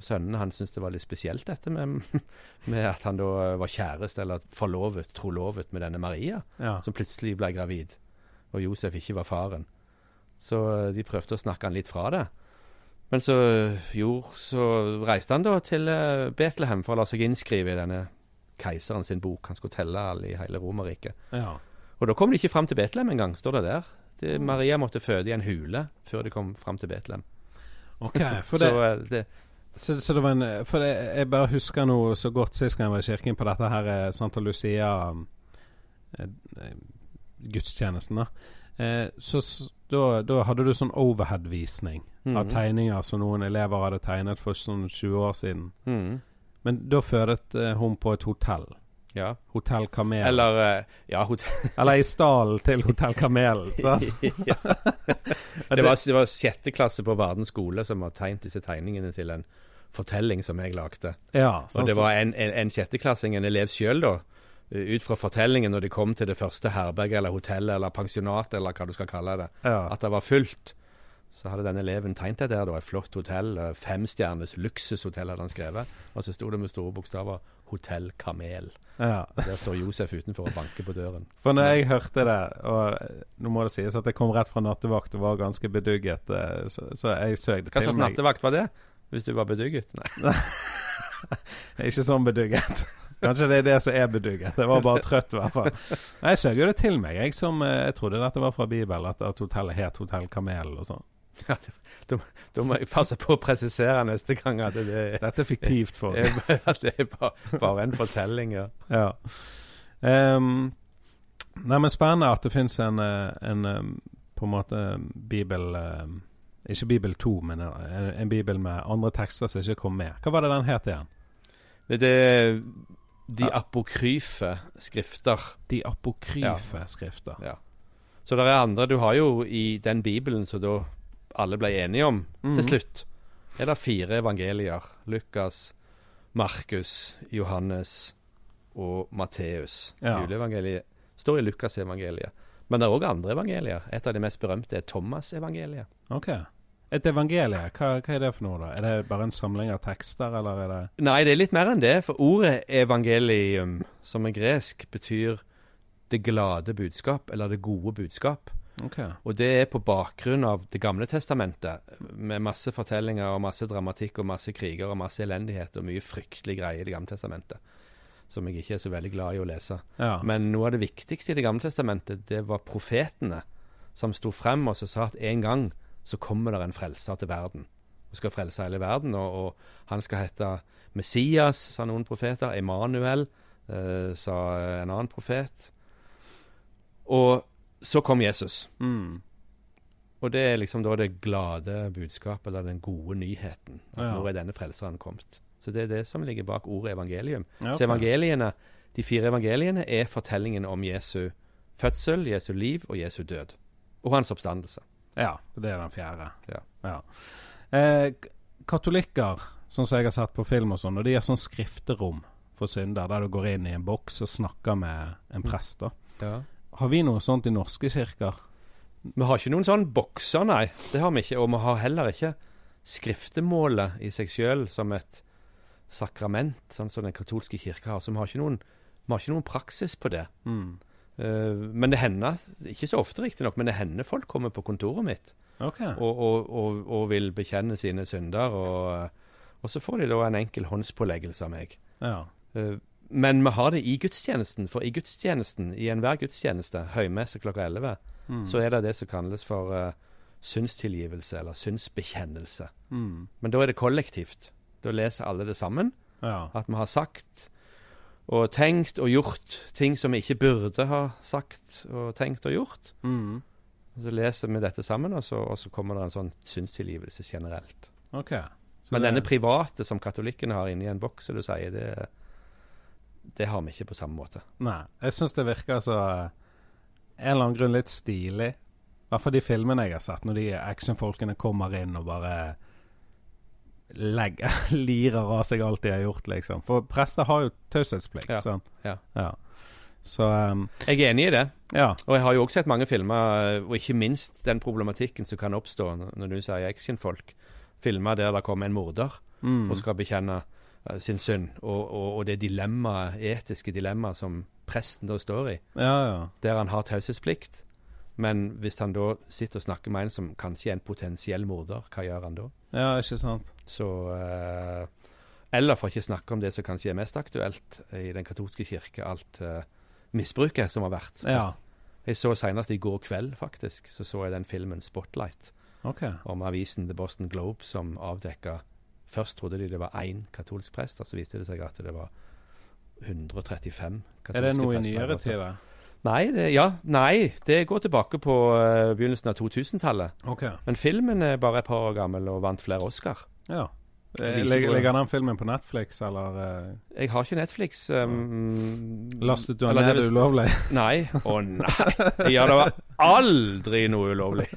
Og han syntes det var litt spesielt dette med, med at han da var kjæreste eller forlovet, trolovet med denne Maria, Ja. som plutselig ble gravid, og Josef ikke var faren. Så eh, de prøvde å snakke han litt fra det. Men så, jo, så reiste han da til eh, Betlehem for å la seg innskrive i denne keiseren sin bok. Han skulle telle alle i hele Romerriket. ja. Og da kom de ikke fram til Betlehem engang, står det der. Det, Maria måtte føde i en hule før de kom fram til Betlehem. OK. For det, Så eh, det så, så det var en For jeg, jeg bare husker noe så godt sist gang jeg var i kirken på dette her eh, Santa Lucia eh, eh. Eh, så da, da hadde du sånn overhead-visning av Mhm. tegninger som noen elever hadde tegnet for sånn 20 år siden. Mhm. Men da fødet hun på et hotell. Ja. Hotell Kamel. Eller Ja, hotell Eller i stallen til Hotell Kamelen. ja. det, var, det var sjette klasse på Varden skole som har tegnet disse tegningene til en fortelling som jeg lagde. Ja, Og det var en, en, en sjetteklassing, en elev sjøl, da. eh, Ut fra fortellingen når de kom til det første herberget eller hotellet eller pensjonatet eller hva du skal kalle det. ja. at det var fullt. Så hadde denne eleven tegnet det der, da. Et flott hotell. Femstjernes Femstjerners luksushotell hadde han skrevet. Og så sto det med store bokstaver 'Hotell Kamel'. ja. Der står Josef utenfor og banker på døren. For når jeg hørte det, og eh, nå må det sies at jeg kom rett fra nattevakt og var ganske bedugget, eh, så, så jeg søkte til meg Hva slags nattevakt var det? Hvis du var bedugget? Nei. Ikke sånn bedugget. Kanskje det er det som er bedugget. Det var bare trøtt, i hvert fall. Jeg søk jo det til meg, jeg som eh, Jeg trodde dette var fra Bibelen, at, at hotellet het Hotell Kamel og sånn. Ja, da, da må jeg passe på å presisere neste gang at det, Dette er fiktivt for deg. at det er bare, bare en fortelling. Ja. Ja. Um, nei, men spennende at det fins en, eh, en eh, på en måte bibel eh, Ikke Bibel 2, men en, en bibel med andre tekster som ikke kom med. Hva var det den het igjen? Det er de Ja. apokryfe skrifter. De apokryfe skrifter. Ja. Så det er andre Du har jo i den bibelen som da alle ble enige om mm. til slutt, er det fire evangelier. Lukas, Markus, Johannes og Matteus. Ja. Juleevangeliet står i Lukasevangeliet. Men det er òg andre evangelier. Et av de mest berømte er Thomas-evangeliet. Ok. Et evangelie, hva, hva er det for noe, da? Er det bare en samling av tekster, eller er det Nei, det er litt mer enn det. For ordet evangelium, som er gresk, betyr det glade budskap, eller det gode budskap. Ok. Og det er på bakgrunn av Det gamle testamentet, med masse fortellinger og masse dramatikk og masse kriger og masse elendighet og mye fryktelig greie i Det gamle testamentet. Som jeg ikke er så veldig glad i å lese. Ja. Men noe av det viktigste i Det gamle testamentet, det var profetene som sto frem og så sa at en gang så kommer det en frelser til verden. Og skal frelse hele verden. Og, og han skal hete Messias, sa noen profeter. Emanuel, eh, sa en annen profet. Og så kom Jesus. Mm. Og det er liksom da det glade budskapet, eller den gode nyheten. At Ja. nå er denne frelseren kommet. Så det er det som ligger bak ordet evangelium. Ja, Så evangeliene, de fire evangeliene er fortellingen om Jesu fødsel, Jesu liv og Jesu død. Og hans oppstandelse. Ja, det er den fjerde. Ja. Eh, katolikker, sånn som jeg har sett på film og sånn, og de har sånn skrifterom for synder, der du går inn i en boks og snakker med en prest. da. Ja. Har vi noe sånt i norske kirker? Vi har ikke noen sånn bokser, nei. Det har vi ikke. Og vi har heller ikke skriftemålet i seg sjøl som et sakrament, sånn som den katolske kirka har. Så vi har ikke noen, vi har ikke noen praksis på det. Mm. Eh, men det hender, ikke så ofte riktignok, men det hender folk kommer på kontoret mitt okay. og, og, og, og vil bekjenne sine synder. Og, så får de da en enkel håndspåleggelse av meg. Ja. Eh, men vi har det i gudstjenesten. For i gudstjenesten, i enhver gudstjeneste, høymesse klokka 11, Mm. så er det det som kalles for uh, synstilgivelse, eller synsbekjennelse. Mm. Men da er det kollektivt. Da leser alle det sammen. Ja. At vi har sagt og tenkt og gjort ting som vi ikke burde ha sagt og tenkt og gjort. Mm. Så leser vi dette sammen, og så, og så kommer det en sånn synstilgivelse generelt. Okay. Men denne private som katolikkene har inni en boks, du sier, det, det har vi ikke på samme måte. Nei. Jeg syns det virker så eh, En eller annen grunn litt stilig. I hvert fall de filmene jeg har sett, når de actionfolkene kommer inn og bare legger lirer av seg alt de har gjort, liksom. For prester har jo taushetsplikt. Ja. sant? Ja. Så um, Jeg er enig i det. ja. Og jeg har jo også sett mange filmer, og ikke minst den problematikken som kan oppstå når- du sier actionfolk. Filmer der det kommer en morder Mm. og skal bekjenne eh, sin synd, og, og, og det dilemmaet, etiske dilemmaet som presten da står i, ja, ja. der han har taushetsplikt. Men hvis han da sitter og snakker med en som kanskje er en potensiell morder, hva gjør han da? Ja, ikke sant. Så uh, Eller for ikke snakke om det som kanskje er mest aktuelt i den katolske kirke, alt uh, misbruket som har vært. Ja. Jeg så senest i går kveld, faktisk, så så jeg den filmen 'Spotlight' okay. om avisen The Boston Globe som avdekka Først trodde de det var én katolsk prest, og så viste det seg at det var 135 katolske prester. Er det noe i nyere tid? da? Nei, det, ja, nei, det går tilbake på uh, begynnelsen av 2000-tallet. Okay. Men filmen er bare et par år gammel og vant flere Oscar. Ja. Eh, Ligger, ligger den filmen på Netflix, eller eh, Jeg har ikke Netflix. Um, lastet du den ned ulovlig? Nei. Å nei. Ja, det var aldri noe ulovlig.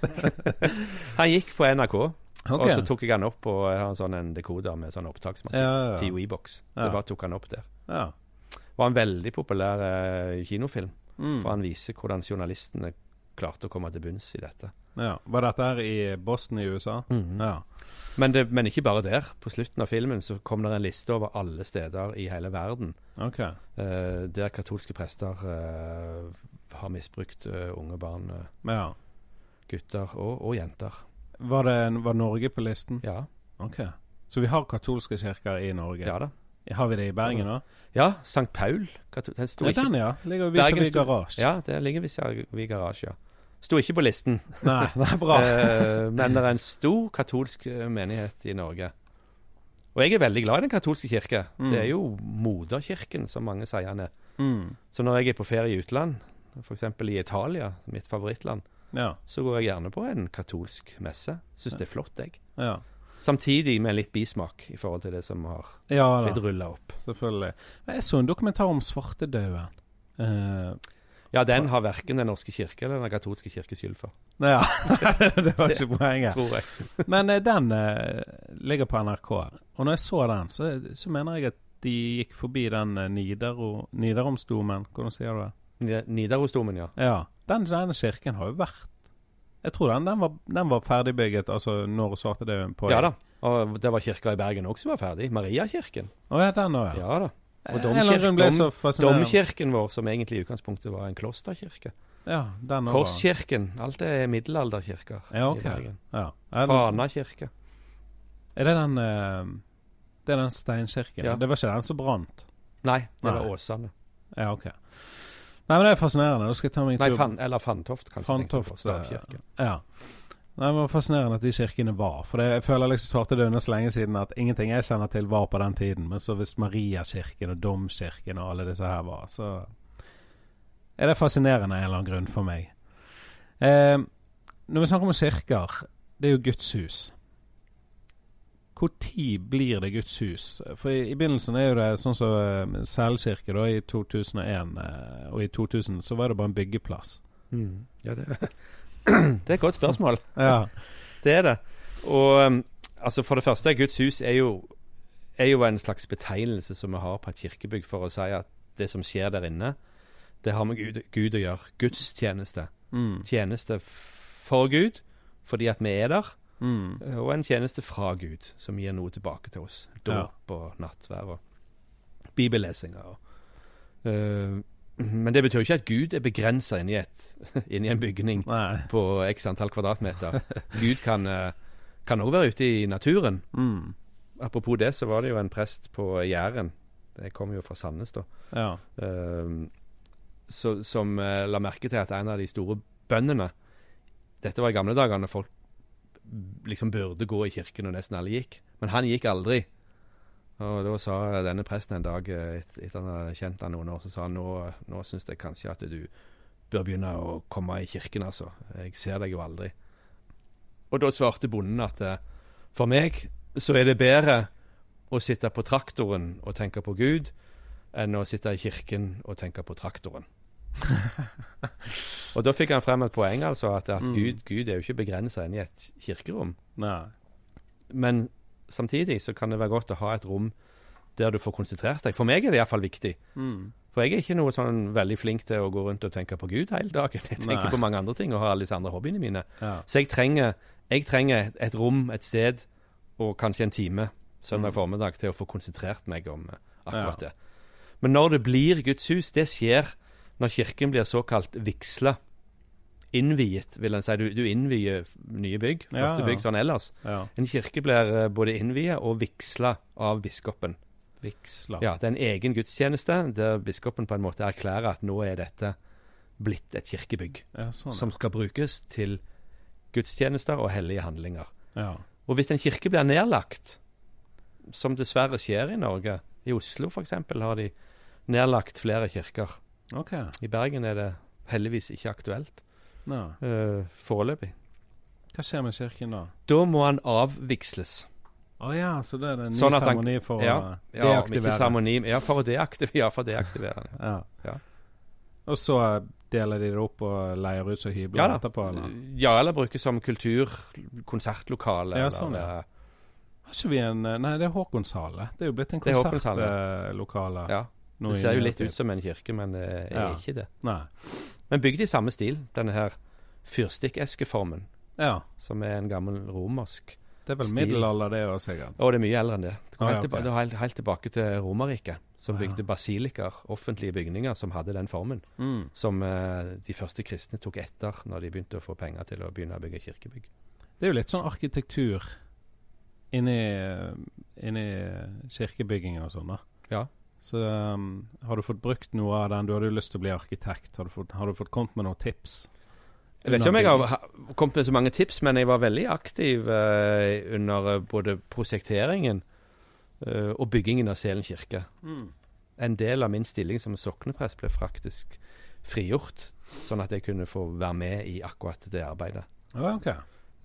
Han gikk på NRK, Okay. og så tok jeg han opp, og jeg har en sånn dekoder med sånn opptaksmaskin. ja, ja. TOE-boks. Så Ja. jeg bare tok han opp der. ja. Var en veldig populær uh, kinofilm, Mm. for han viser hvordan journalistene klarte å komme til bunns i dette. ja. Var dette her i Boston i USA? Ja. Men, det, men ikke bare der. På slutten av filmen så kom det en liste over alle steder i hele verden OK. uh, der katolske prester uh, har misbrukt uh, unge barn, Ja. gutter og, og jenter. Var, det, var Norge på listen? Ja, OK. Så vi har katolske kirker i Norge? ja da. Har vi det i Bergen òg? Ja, St. Paul. Den sto Ja, den, ja. Ligger Bergen vis-à-vis garasje. Ja, det ligger vis-à-vis garasje, ja. Sto ikke på listen. Nei, det er bra. Eh, men det er en stor katolsk eh, menighet i Norge. Og jeg er veldig glad i den katolske kirke. Mm. Det er jo moderkirken, som mange sier han er. Mm. Så når jeg er på ferie i utland, f.eks. i Italia, mitt favorittland, Ja. så går jeg gjerne på en katolsk messe. Syns det er flott, jeg. Ja. Samtidig med litt bismak i forhold til det som har ja blitt rulla opp. selvfølgelig. Men Jeg så en dokumentar om svartedauden. Uh, Ja, den har verken Den norske kirke eller Den katolske kirke skyld for, ja, det var ikke poenget. tror jeg. Men eh, den uh, ligger på NRK. Og når jeg så den, så, så mener jeg at de gikk forbi den Nidero, Nidaromsdomen. Hvordan sier du det? Ni- Nidarosdomen, ja. Ja. Den, denne kirken har jo vært Jeg tror den, den, var, den var ferdigbygget altså når svarte det på Ja da. Og det var kirka i Bergen også som var ferdig. Mariakirken. Å ja, den òg, ja. Ja da. Og domkirken, fascinerende. Domkirken vår, som egentlig i utgangspunktet var en klosterkirke. Ja, den også var- Korskirken. Alt er middelalderkirker Ja, okay. i Bergen. Ja. Fana kirke. er det den eh, Det er den steinkirken? Ja. Det var ikke den som brant? Nei, det var Nei. Åsane. Ja, OK. Nei, men Det er fascinerende. Da skal jeg ta meg en Nei, fan, eller Fantoft, kanskje. jeg på. Fantoft. eh, Ja. Nei, det var fascinerende at de kirkene var. For det, jeg føler liksom svarte det under så lenge siden at ingenting jeg kjenner til, var på den tiden. Men så hvis Mariakirken og Domkirken og alle disse her var, så er det fascinerende av en eller annen grunn for meg. Eh, når vi snakker om kirker, det er jo Guds hus. Når blir det Guds hus? For i, i begynnelsen er jo det sånn som eh, Selkirke da, i 2001, uh, og i 2000 så var det bare en byggeplass. Mm. Ja, det, det er et godt spørsmål. Ja. Det er det. Og um, altså for det første, Guds hus er jo, er jo en slags betegnelse som vi har på et kirkebygg for å si at det som skjer der inne, det har med Gud, Gud å gjøre. Gudstjeneste. Mm. Tjeneste for Gud, fordi at vi er der, Mm. og en tjeneste fra Gud, som gir noe tilbake til oss. Dåp og nattvær og bibellesinger. Og, uh, men det betyr jo ikke at Gud er begrensa inni, inni en bygning Nei. på x antall kvadratmeter. Gud kan òg være ute i naturen. Mm. Apropos det, så var det jo en prest på Jæren. Jeg kom jo fra Sandnes, da. Ja. Uh, så, som uh, la merke til at en av de store bøndene Dette var i gamle dager når folk liksom burde gå i kirken, og nesten alle gikk. Men han gikk aldri. Og da sa denne presten en dag, etter et- han hadde kjent han noen år, så sa han nå, nå syns jeg kanskje at du bør begynne å komme i kirken, altså. Jeg ser deg jo aldri. Og da svarte bonden at eh, for meg så er det bedre å sitte på traktoren og tenke på Gud enn å sitte i kirken og tenke på traktoren. og da fikk han frem et poeng, altså, at, at Mm. Gud, Gud er jo ikke begrensa inn i et kirkerom. Nei. Men samtidig så kan det være godt å ha et rom der du får konsentrert deg. For meg er det iallfall viktig. Mm. For jeg er ikke noe sånn veldig flink til å gå rundt og tenke på Gud hele dagen. Jeg tenker Nei. på mange andre ting og har alle disse andre hobbyene mine. Ja. Så jeg trenger, jeg trenger et, rom, et sted, og kanskje en time søndag Mm. formiddag til å få konsentrert meg om eh, akkurat Ja. det. Men når det blir Guds hus, det skjer når kirken blir såkalt vigsla. Innviet, vil en si. Du, du innvier nye bygg, flotte Ja, ja. bygg sånn ellers. ja. En kirke blir eh, både innviet og vigsla av biskopen. Vigsla. Ja, Det er en egen gudstjeneste der biskopen på en måte erklærer at nå er dette blitt et kirkebygg sånn. som skal brukes til gudstjenester og hellige handlinger. ja. Og hvis en kirke blir nedlagt, som dessverre skjer i Norge I Oslo f.eks. har de nedlagt flere kirker. OK. I Bergen er det heldigvis ikke aktuelt no. uh, foreløpig. Hva skjer med kirken da? Da må han avvigsles. Å ja, så det er en ny Sånn seremoni for ja, å Ja, deaktivere? seremoni Ja, for å deaktivere. Ja, for å deaktivere. ja. Ja. Ja. Og så deler de det opp og leier ut som hybler Ja etterpå, eller? Ja, eller brukes som kultur, konsertlokale. Ja, sånn, ja. eh, Har ikke vi en Nei, det er Håkonshale. Det er jo blitt en er konsertlokale. ja. Det ser jo litt ut som en kirke, men det er Ja. ikke det. Nei. Men bygd i samme stil, denne her fyrstikkeskeformen, Ja. som er en gammel romersk Det er vel Stil. middelalder, det òg, sikkert. Og det er mye eldre enn det. Det går Ah, helt, ja, tilba okay. helt, helt tilbake til Romerriket, som bygde basilikaer, offentlige bygninger, som hadde den formen. Mm. Som eh, de første kristne tok etter når de begynte å få penger til å begynne å bygge kirkebygg. Det er jo litt sånn arkitektur inni, inni kirkebygginga og sånn, da. Ja. Så um, har du fått brukt noe av den? Du hadde jo lyst til å bli arkitekt. Har du fått, har du fått kommet med noen tips? Jeg vet ikke om jeg har kommet med så mange tips, men jeg var veldig aktiv uh, under eh, både prosjekteringen uh, og byggingen av Selen kirke. Mm. En del av min stilling som sokneprest ble faktisk frigjort, sånn at jeg kunne få være med i akkurat det arbeidet. Ja, ok.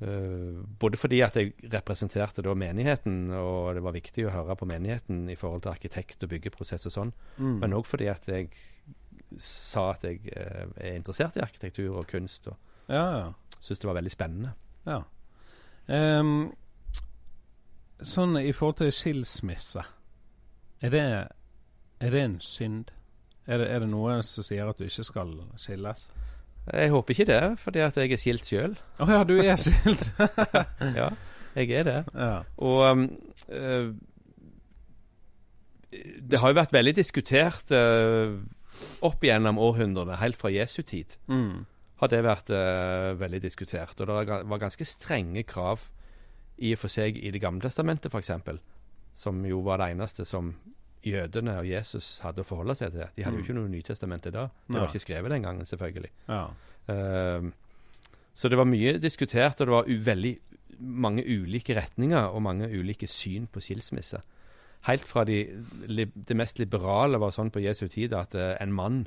Eh, både fordi at jeg representerte da menigheten, og det var viktig å høre på menigheten i forhold til arkitekt- og byggeprosess og sånn, Mm. men òg fordi at jeg sa at jeg eh, er interessert i arkitektur og kunst, og Ja, ja. syntes det var veldig spennende. ja. Um, sånn i forhold til skilsmisse, er det, er det en synd? Er det, er det noe som sier at du ikke skal skilles? Jeg håper ikke det, fordi at jeg er skilt sjøl. Å ja, du er skilt? Ja, jeg er det. ja. Og um, uh, det har jo vært veldig diskutert uh, opp gjennom århundrene, helt fra Jesu tid. Mm. Har det vært uh, veldig diskutert. Og det var ganske strenge krav i og for seg i Det gamle testamentet, f.eks. Som jo var det eneste som jødene og Jesus hadde å forholde seg til. De hadde jo Mm. ikke noe Nytestamentet da. Det var ikke skrevet den gangen, selvfølgelig. ja. Ehm, så det var mye diskutert, og det var veldig mange ulike retninger og mange ulike syn på skilsmisse. Helt fra de, det mest liberale var sånn på Jesu tid at uh, en mann,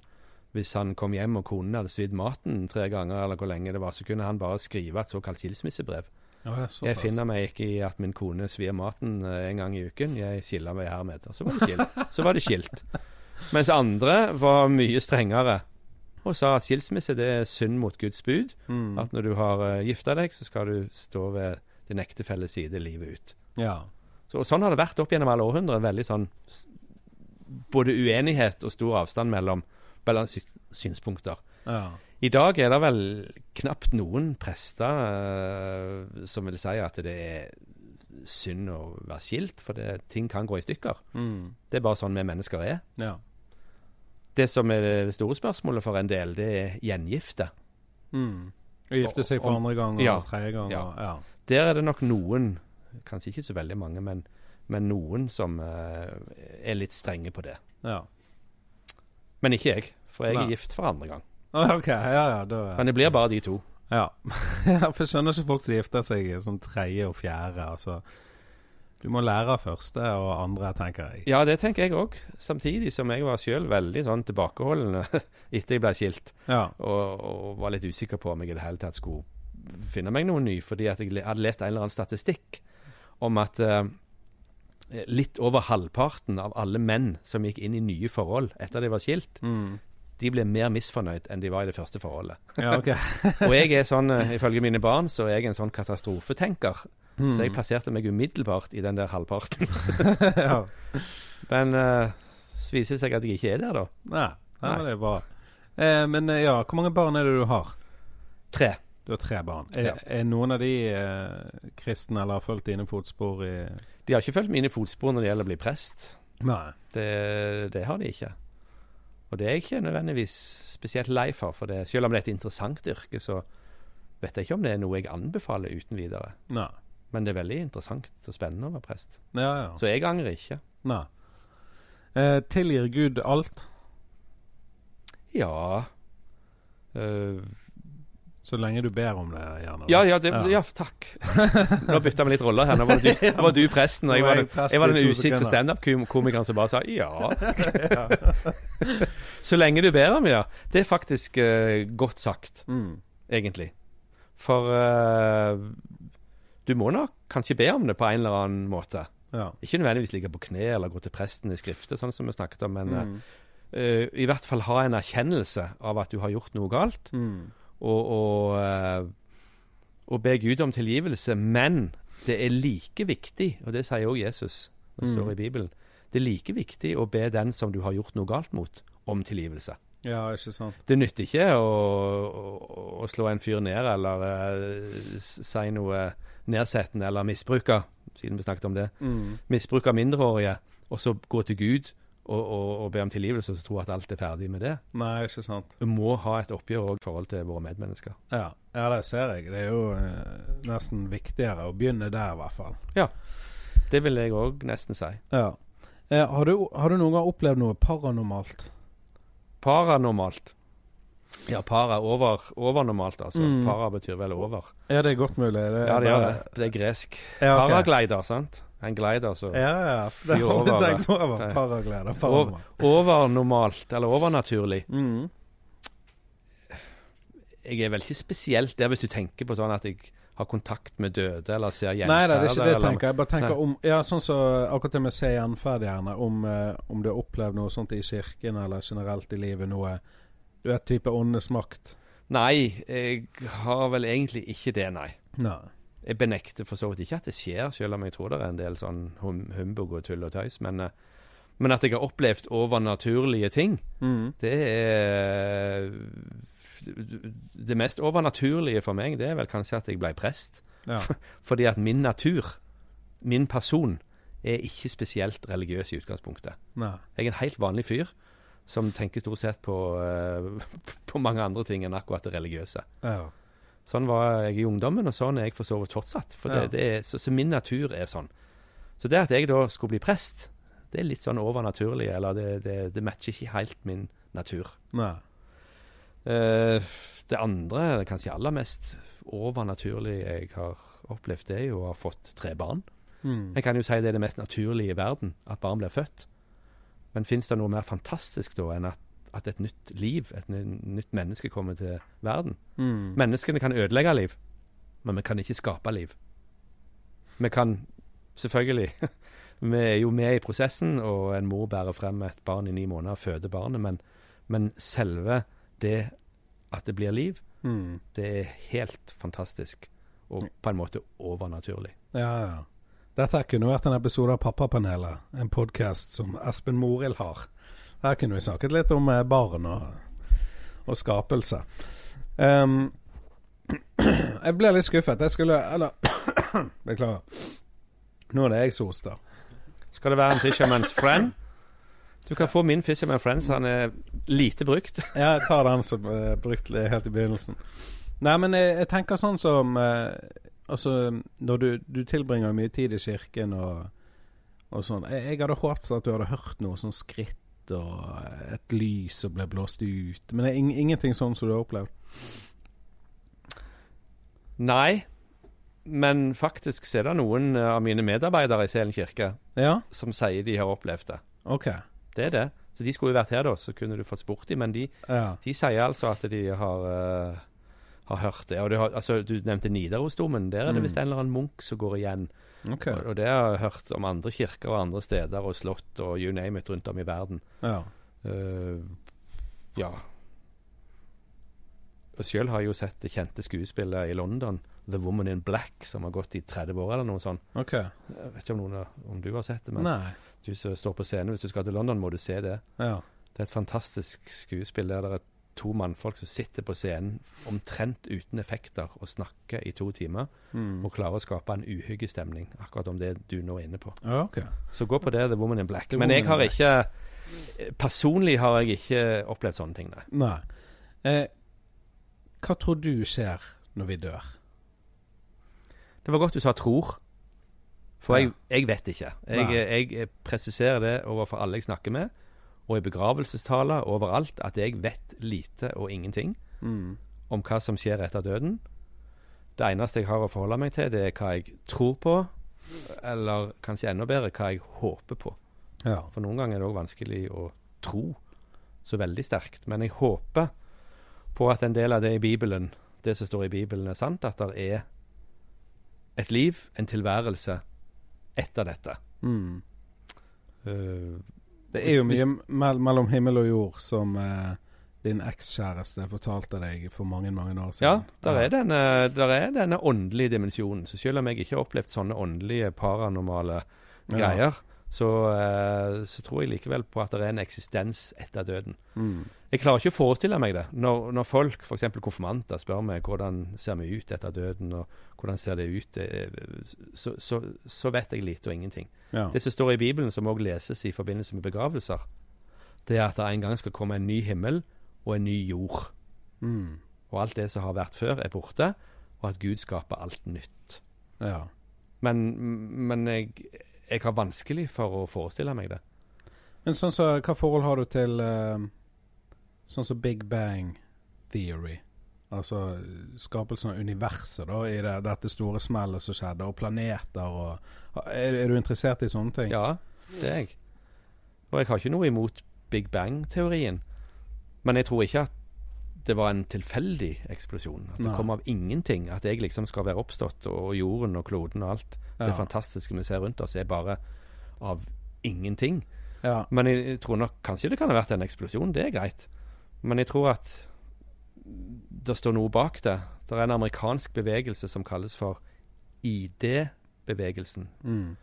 hvis han kom hjem og konen hadde svidd maten tre ganger, eller hvor lenge det var, så kunne han bare skrive et såkalt skilsmissebrev. Ja, Jeg finner meg ikke i at min kone svir maten eh, en gang i uken. Jeg skiller meg hermed. Og så var det skilt. så var det skilt. Mens andre var mye strengere og sa at skilsmisse det er synd mot Guds bud. Mm. At når du har uh, gifta deg, så skal du stå ved din ektefelles side livet ut. Ja. Så, Sånn har det vært opp gjennom alle århundrer. Veldig sånn Både uenighet og stor avstand mellom, mellom sy synspunkter. ja. I dag er det vel knapt noen prester uh, som vil si at det er synd å være skilt, for det, ting kan gå i stykker. Mm. Det er bare sånn vi mennesker er. ja. Det som er det store spørsmålet for en del, det er gjengifte. Mm. Å gifte seg for andre gang og Ja. tredje gang. Ja. Ja. Der er det nok noen, kanskje ikke så veldig mange, men, men noen som uh, er litt strenge på det. ja. Men ikke jeg, for jeg Nei. er gift for andre gang. OK. Ja, ja. Da, Men det blir bare de to. ja. ja. For jeg skjønner ikke folk som gifter seg som tredje og fjerde. Altså. Du må lære av første og andre, tenker jeg. Ja, det tenker jeg òg. Samtidig som jeg var sjøl veldig sånn tilbakeholden etter jeg ble skilt. Ja. og, og var litt usikker på om jeg i det hele tatt skulle finne meg noen ny, fordi at jeg hadde lest en eller annen statistikk om at uh, litt over halvparten av alle menn som gikk inn i nye forhold etter de var skilt, Mm. De ble mer misfornøyd enn de var i det første forholdet. Ja, okay. Og jeg er sånn, eh, ifølge mine barn, så er jeg en sånn katastrofetenker. Mm. Så jeg plasserte meg umiddelbart i den der halvparten. ja. Men uh, så viser det seg at jeg ikke er der, da. Nei, nei, Nei. det er bra. Eh, men eh, ja, hvor mange barn er det du har? Tre. Du har tre barn. Er, Ja. er noen av de eh, kristne eller har fulgt dine fotspor i De har ikke fulgt mine fotspor når det gjelder å bli prest. Nei. Det, det har de ikke. Og det er jeg ikke nødvendigvis spesielt lei for. For det, selv om det er et interessant yrke, så vet jeg ikke om det er noe jeg anbefaler uten videre. Nei. Men det er veldig interessant og spennende å være prest. Ja, ja. Så jeg angrer ikke. Nei. Eh, tilgir Gud alt, Ja Eh, så lenge du ber om det, gjerne? Ja, ja, det, Ja. ja. takk. Nå bytta vi litt roller her. Nå var du, var du presten, og jeg var, den- jeg var den usikre standup-komikeren som bare sa ja. Så lenge du ber om det, ja. Det er faktisk uh, godt sagt, Mm. egentlig. For uh, du må nok kanskje be om det på en eller annen måte. Ja. Ikke nødvendigvis ligge på kne eller gå til presten i skrifter, sånn som vi snakket om, men Mm. uh, i hvert fall ha en erkjennelse av at du har gjort noe galt. Mm. Og, og, og be Gud om tilgivelse. Men det er like viktig, og det sier også Jesus, det Mm. står i Bibelen, det er like viktig å be den som du har gjort noe galt mot, om tilgivelse. ja, ikke sant. Det nytter ikke å, å, å slå en fyr ned eller uh, si noe nedsettende eller misbruke, siden vi snakket om det. Mm. Misbruke mindreårige, og så gå til Gud og, og, og be om tilgivelse og så tro at alt er ferdig med det. Nei, ikke sant. Du må ha et oppgjør òg i forhold til våre medmennesker. Ja. ja, det ser jeg. Det er jo eh, nesten viktigere å begynne der, i hvert fall. Ja. Det vil jeg òg nesten si. Ja. Eh, har, du, har du noen gang opplevd noe paranormalt? Paranormalt. Ja, para over, overnormalt, altså. Mm. Para betyr vel over. Ja, det er godt mulig. Det Ja, det gjør det. Det er gresk. Ja, okay. Paraglider, sant? En glider, så Ja, ja. Det har vi tenkt over. Paraglider. Paranormalt. Overnormalt, eller overnaturlig. Mm. Jeg er vel ikke spesielt der hvis du tenker på sånn at jeg har kontakt med døde, eller ser Nei, nei, det er ikke det jeg tenker. Jeg bare tenker Nei. om Ja, sånn som akkurat det med se gjenferd, gjerne. Om, eh, om du har opplevd noe sånt i kirken eller generelt i livet. Noe Du vet, type åndenes makt. Nei, jeg har vel egentlig ikke det, nei. Nei. Jeg benekter for så vidt ikke at det skjer, selv om jeg tror det er en del sånn hum, humbug og tull og tøys. Men, eh, men at jeg har opplevd overnaturlige ting, Mm. det er Det mest overnaturlige for meg, det er vel kanskje at jeg ble prest. Ja. Fordi at min natur, min person, er ikke spesielt religiøs i utgangspunktet. Nei. Jeg er en helt vanlig fyr som tenker stort sett på, eh, på mange andre ting enn akkurat det religiøse. Ja. Sånn var jeg i ungdommen, og sånn er jeg for så vidt fortsatt. For det, det er, så, så min natur er sånn. Så det at jeg da skulle bli prest, det er litt sånn overnaturlig, eller det, det, det matcher ikke helt min natur. Nei. Uh, det andre, kanskje aller mest overnaturlige jeg har opplevd, det er jo å ha fått tre barn. Mm. Jeg kan jo si det er det mest naturlige i verden, at barn blir født. Men fins det noe mer fantastisk da enn at, at et nytt liv, et nytt menneske, kommer til verden? Mm. Menneskene kan ødelegge liv, men vi kan ikke skape liv. Vi kan selvfølgelig Vi er jo med i prosessen, og en mor bærer frem et barn i ni måneder og føder barnet, men, men selve det at det blir liv, Mm. det er helt fantastisk. Og på en måte overnaturlig. Ja, ja. Dette kunne vært en episode av Pappapanelet, en podkast som Espen Morild har. Her kunne vi snakket litt om eh, barn og, og skapelse. Um, jeg ble litt skuffet. Jeg skulle Eller Beklager. Nå er det jeg som hoster. Skal det være en Fisherman's Friend? Du kan få min Fisherman's Friend, så han er lite brukt. Ja, jeg tar den som er brukt helt i begynnelsen. Nei, men jeg, jeg tenker sånn som eh, Altså, når du, du tilbringer mye tid i kirken og, og sånn jeg, jeg hadde håpet at du hadde hørt noe sånn skritt og et lys som ble blåst ut. Men det er ing, ingenting sånn som du har opplevd. Nei, men faktisk så er det noen eh, av mine medarbeidere i Selen kirke Ja, som sier de har opplevd det. OK. Det er det. Så de skulle jo vært her, da, så kunne du fått spurt dem. Men de, Ja. de sier altså at de har, eh, har hørt det. Og det har, altså, du nevnte Nidarosdomen. Der er det Mm. visst en eller annen munk som går igjen. Ok. Og, og det har jeg hørt om andre kirker og andre steder og slott og you name it rundt om i verden. Ja. Uh, ja. Og sjøl har jeg jo sett det kjente skuespillet i London, 'The Woman in Black', som har gått i 30 år eller noe sånt. Ok. Jeg vet ikke om, noen, om du har sett det, men Nei. du som står på scenen hvis du skal til London, må du se det. Ja. Det er et fantastisk skuespill der det er to mannfolk som sitter på scenen omtrent uten effekter og snakker i to timer, Mm. og klarer å skape en uhyggestemning, akkurat om det du nå er inne på. Ja, okay. Så gå på det, 'The Woman in Black'. The Men jeg har ikke Personlig har jeg ikke opplevd sånne ting, nei. Nei. Eh, hva tror du skjer når vi dør? Det var godt du sa 'tror', for Ja. jeg, jeg vet ikke. Jeg, jeg presiserer det overfor alle jeg snakker med, og i begravelsestaler overalt, at jeg vet lite og ingenting Mm. om hva som skjer etter døden. Det eneste jeg har å forholde meg til, det er hva jeg tror på, eller kanskje enda bedre, hva jeg håper på. Ja. For noen ganger er det òg vanskelig å tro så veldig sterkt. Men jeg håper på at en del av det i Bibelen, det som står i Bibelen, er sant. At det er et liv, en tilværelse, etter dette. Mm. Eh, Det er jo mye mell mellom himmel og jord som eh, din ekskjæreste fortalte deg for mange, mange år ja, siden. der er, denne, der er denne åndelige dimensjonen. Så selv om jeg ikke har opplevd sånne åndelige, paranormale Ja. Så, eh, så tror jeg likevel på at det er en eksistens etter døden. Mm. Jeg klarer ikke å forestille meg det. Når, når folk, f.eks. konfirmanter, spør meg hvordan ser vi ut etter døden, og hvordan ser det ut, eh, så, så, så vet jeg lite og ingenting. Ja. Det som står i Bibelen, som òg leses i forbindelse med begravelser, det er at det en gang skal komme en ny himmel og en ny jord. Mm. Og alt det som har vært før, er borte, og at Gud skaper alt nytt. ja. Men, men jeg, jeg har vanskelig for å forestille meg det. Men sånn så, hva forhold har du til uh, sånn som Big Bang Theory? Altså skapelsen av universet, da, i det, dette store smellet som skjedde, og planeter og er, er du interessert i sånne ting? Ja, det er jeg. Og jeg har ikke noe imot Big Bang-teorien. Men jeg tror ikke at det var en tilfeldig eksplosjon. At det Nei. kom av ingenting. At jeg liksom skal være oppstått, og jorden og kloden og alt det fantastiske vi ser rundt oss, er bare av ingenting. Ja. Men jeg, tror nok kanskje det kan ha vært en eksplosjon. Det er greit. Men jeg tror at det står noe bak det. Det er en amerikansk bevegelse som kalles for ID-bevegelsen Mm.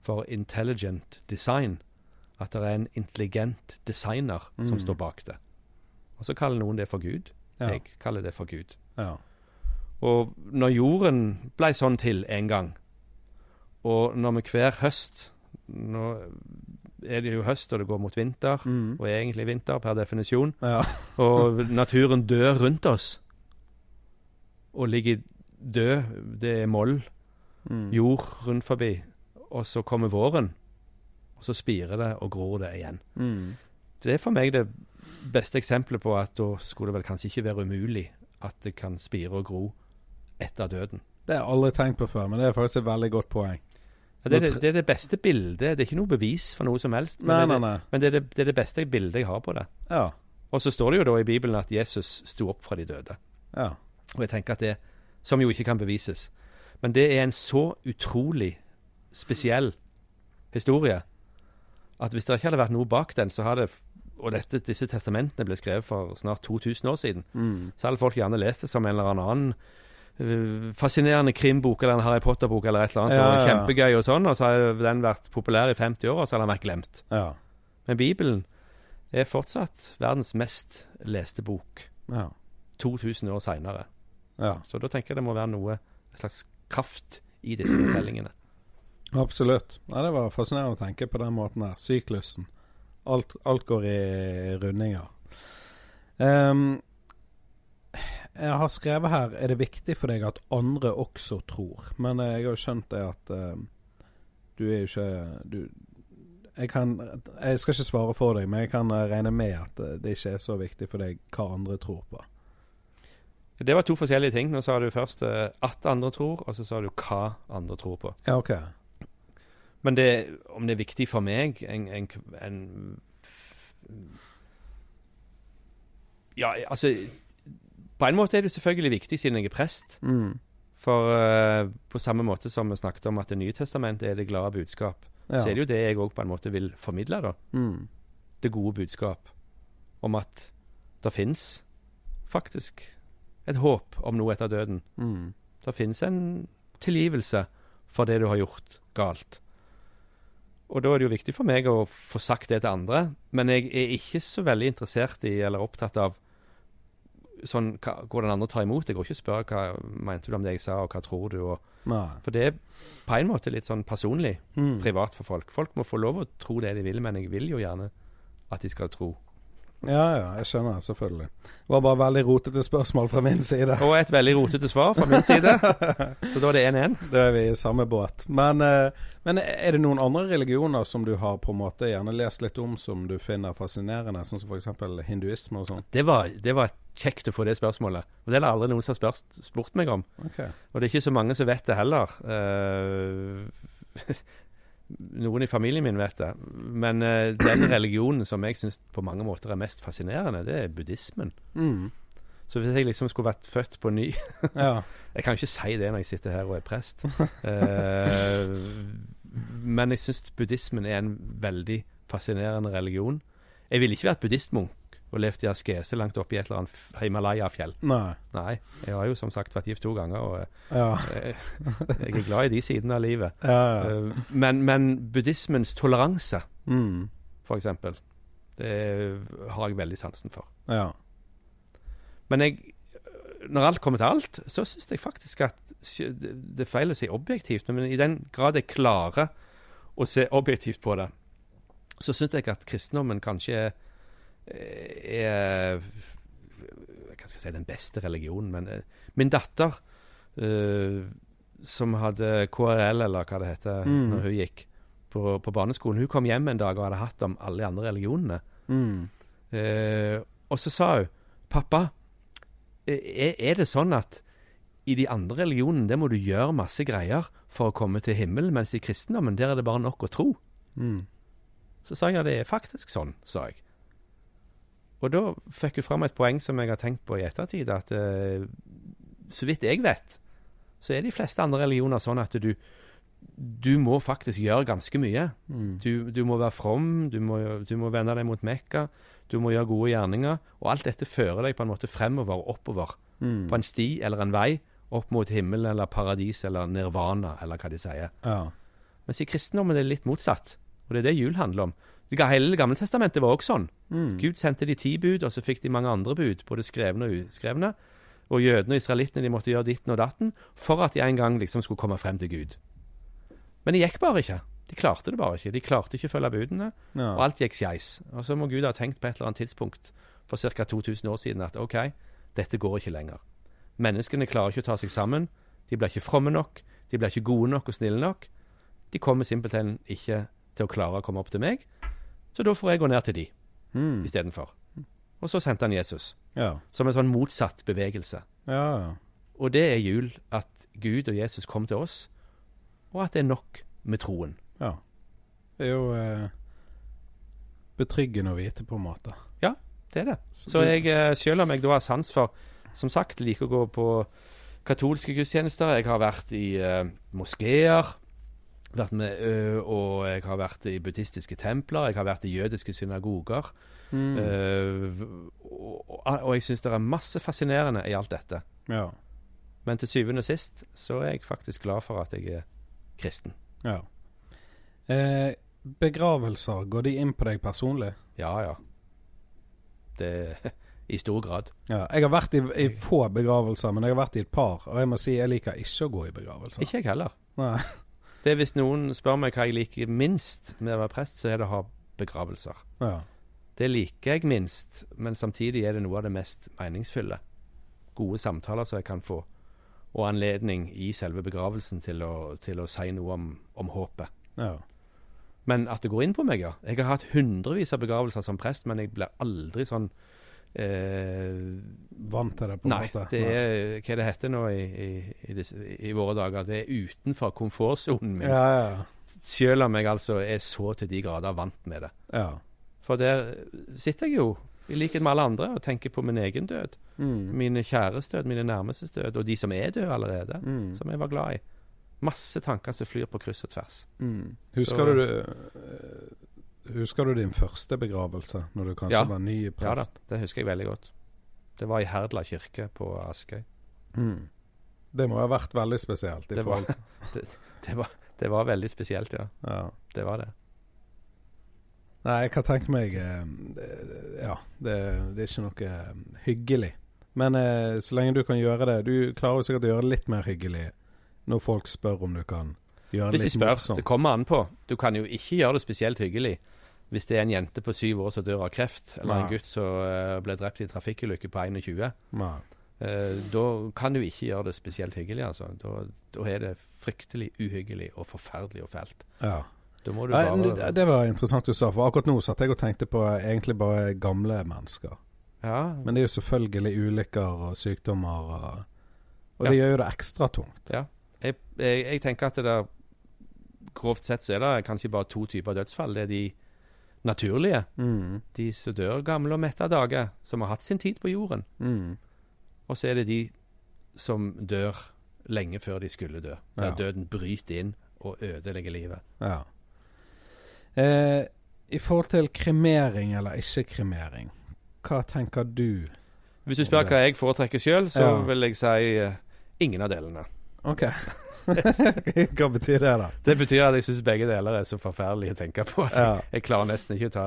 for intelligent design. At det er en intelligent designer som Mm. står bak det. Og så kaller noen det for Gud. Ja. Jeg kaller det for Gud. ja. Og når jorden ble sånn til en gang, og når vi hver høst Nå er det jo høst, og det går mot vinter, Mm. og er egentlig vinter per definisjon, ja. og naturen dør rundt oss, og ligger død, det er moll, Mm. jord rundt forbi, og så kommer våren, og så spirer det og gror det igjen. Mm. Det er for meg det beste eksempelet på at da skulle det vel kanskje ikke være umulig at det kan spire og gro etter døden. Det har jeg aldri tenkt på før, men det er faktisk et veldig godt poeng. Ja, det, er det, det er det beste bildet. Det er ikke noe bevis for noe som helst. Men, Nei, det, er det, nei. men det, er det, det er det beste bildet jeg har på det. Ja. Og så står det jo da i Bibelen at Jesus sto opp fra de døde. Ja. Og jeg tenker at det, Som jo ikke kan bevises. Men det er en så utrolig spesiell historie at hvis det ikke hadde vært noe bak den, så hadde Og dette, disse testamentene ble skrevet for snart 2000 år siden. Mm. Så hadde folk gjerne lest det som en eller annen uh, fascinerende krimbok eller en Harry Potter-bok eller et eller annet. Ja, ja, ja, Og Kjempegøy og sånn. Og så hadde den vært populær i 50 år, og så hadde den vært glemt. Ja. Men Bibelen er fortsatt verdens mest leste bok Ja. 2000 år seinere. ja. Så da tenker jeg det må være noe en slags kraft i disse fortellingene. Absolutt. Ja, det var fascinerende å tenke på den måten der. Syklusen. Alt, alt går i rundinger. Um, jeg har skrevet her Er det viktig for deg at andre også tror? Men jeg har jo skjønt det at uh, du er jo ikke du, jeg, kan, jeg skal ikke svare for deg, men jeg kan eh, regne med at eh, det ikke er så viktig for deg hva andre tror på. Det var to forskjellige ting. Nå sa du først eh, at andre tror, og så sa du hva andre tror på. Ja, OK. Men det, om det er viktig for meg en, en, en Ja, altså på en måte er det selvfølgelig viktig siden jeg er prest. Mm. For uh, på samme måte som vi snakket om at Det nye testamentet er det glade budskap, Ja. så er det jo det jeg òg på en måte vil formidle. da. mm. Det gode budskap om at det fins faktisk et håp om noe etter døden. Mm. Det finnes en tilgivelse for det du har gjort galt. Og da er det jo viktig for meg å få sagt det til andre, men jeg er ikke så veldig interessert i eller opptatt av sånn, hva, hvordan andre tar imot. Jeg går ikke og spør hva mente du om det jeg sa, og hva tror du? Og, for det er på en måte litt sånn personlig, Mm. privat for folk. Folk må få lov å tro det de vil, men jeg vil jo gjerne at de skal tro. Ja, ja, jeg skjønner, selvfølgelig. Det var bare veldig rotete spørsmål fra min side. Og et veldig rotete svar fra min side, så da er det 1-1. Da er vi i samme båt. Men, eh, men er det noen andre religioner som du har på en måte gjerne lest litt om, som du finner fascinerende, sånn som f.eks. hinduisme og sånn? Det var, det var kjekt å få det spørsmålet. Og det er det aldri noen som har spurt, spurt meg om. Okay. Og det er ikke så mange som vet det heller. Eh, noen i familien min vet det. Men uh, den religionen som jeg syns på mange måter er mest fascinerende, det er buddhismen. Mm. Så hvis jeg liksom skulle vært født på ny Ja. Jeg kan jo ikke si det når jeg sitter her og er prest. uh, men jeg syns buddhismen er en veldig fascinerende religion. Jeg ville ikke vært buddhistmunk og levd i askese langt oppe i et eller annet Himalaya-fjell. Nei. Nei, jeg har jo som sagt vært gift to ganger, og Ja. eh, jeg er glad i de sidene av livet. Ja, ja. Eh, men, men buddhismens toleranse, Mm. eksempel, det har jeg veldig sansen for. ja. Men jeg, når alt kommer til alt, så syns jeg faktisk at det det er feil å si objektivt, men i den grad jeg klarer å se objektivt på det, så syns jeg at kristendommen kanskje er, er Hva skal jeg si den beste religionen, men eh, min datter, uh, som hadde KRL, eller hva det heter, Mm. når hun gikk på, på barneskolen, hun kom hjem en dag og hadde hatt om alle de andre religionene. Mm. Uh, og så sa hun Pappa, er, er det sånn at i de andre religionene der må du gjøre masse greier for å komme til himmelen, mens i kristendommen der er det bare nok å tro? Mm. Så sa jeg ja, det er faktisk sånn, sa jeg. Og da fikk hun fram et poeng som jeg har tenkt på i ettertid, at uh, så vidt jeg vet, så er de fleste andre religioner sånn at du, du må faktisk gjøre ganske mye. Mm. Du, du må være from, du må, du må vende deg mot Mekka, du må gjøre gode gjerninger. Og alt dette fører deg på en måte fremover og oppover. Mm. På en sti eller en vei opp mot himmelen eller paradis eller nirvana, eller hva de sier. Ja. Mens i kristendommen er det litt motsatt. Og det er det jul handler om. Det Hele gamle testamentet var også sånn. Mm. Gud sendte de ti bud, og så fikk de mange andre bud, både skrevne og uskrevne. Og jødene og israelittene de måtte gjøre ditten og datten for at de en gang liksom skulle komme frem til Gud. Men det gikk bare ikke. De klarte det bare ikke. De klarte ikke å følge budene. Ja. Og alt gikk skeis. Og så må Gud ha tenkt på et eller annet tidspunkt for ca. 2000 år siden at OK, dette går ikke lenger. Menneskene klarer ikke å ta seg sammen. De blir ikke fromme nok. De blir ikke gode nok og snille nok. De kommer simpelthen ikke til å klare å komme opp til meg. Så da får jeg gå ned til de Mm. istedenfor. Og så sendte han Jesus, Ja. som en sånn motsatt bevegelse. Ja, ja. Og det er jul at Gud og Jesus kom til oss, og at det er nok med troen. ja. Det er jo eh, betryggende å vite, på en måte. Ja, Det er det. Så Så jeg, eh, selv om jeg da har sans for, som sagt, liker å gå på katolske gudstjenester. Jeg har vært i eh, moskeer, vært med, og jeg har vært i buddhistiske templer. Jeg har vært i jødiske synagoger. Mm. og, og, og jeg syns det er masse fascinerende i alt dette. ja. Men til syvende og sist så er jeg faktisk glad for at jeg er kristen. ja. Eh, begravelser, går de inn på deg personlig? Ja, ja. Det I stor grad. Ja. Jeg har vært i, i få begravelser, men jeg har vært i et par. Og jeg må si jeg liker ikke å gå i begravelser. Ikke jeg heller. Nei. Det er Hvis noen spør meg hva jeg liker minst med å være prest, så er det å ha begravelser. Ja. Det liker jeg minst, men samtidig er det noe av det mest meningsfulle. Gode samtaler som jeg kan få, og anledning i selve begravelsen til å, til å si noe om, om håpet. ja. Men at det går inn på meg, ja. Jeg har hatt hundrevis av begravelser som prest, men jeg blir aldri sånn Vant til det, på en Nei, måte. det er hva det heter nå i, i, i, disse, i våre dager. Det er utenfor komfortsonen min. Ja, ja, Selv om jeg altså er så til de grader vant med det. ja. For der sitter jeg jo i likhet med alle andre, og tenker på min egen død. Mm. Mine kjæres død, mine nærmestes død, og de som er døde allerede. Mm. Som jeg var glad i. Masse tanker som flyr på kryss og tvers. Mm. Husker, Så- du, eh, husker du din første begravelse, når du kanskje Ja. var ny prest? Ja da, det husker jeg veldig godt. Det var i Herdla kirke på Askøy. Mm. Det må ha vært veldig spesielt. I Det var- det, Det var, det var veldig spesielt, ja. ja. Det var det. Nei, jeg har tenkt meg eh, Ja, det, det er ikke noe eh, hyggelig. Men eh, så lenge du kan gjøre det Du klarer jo sikkert å gjøre det litt mer hyggelig når folk spør om du kan gjøre det Hvis jeg spør, morsomt. det kommer an på. Du kan jo ikke gjøre det spesielt hyggelig hvis det er en jente på syv år som dør av kreft, eller Nei. en gutt som uh, ble drept i en trafikkulykke på 21. Nei. Eh, da kan du ikke gjøre det spesielt hyggelig, altså. Da, da er det fryktelig uhyggelig og forferdelig og fælt. Ja. Du Nei, det, det var interessant du sa, for akkurat nå satt jeg og tenkte på egentlig bare gamle mennesker. Ja, Men det er jo selvfølgelig ulykker og sykdommer, og, og Ja. det gjør jo det ekstra tungt. jeg, jeg, jeg tenker at det der Grovt sett så er det kanskje bare to typer dødsfall. Det er de naturlige. Mm. De som dør gamle og mette av dage, som har hatt sin tid på jorden. Mm. Og så er det de som dør lenge før de skulle dø. Der Ja. døden bryter inn og ødelegger livet. Ja. Eh, I forhold til kremering eller ikke kremering, hva tenker du? Hvis du spør hva jeg foretrekker sjøl, så Ja. vil jeg si uh, ingen av delene. OK. hva betyr det, da? Det betyr at jeg syns begge deler er så forferdelige å tenke på at Ja. jeg klarer nesten ikke å ta,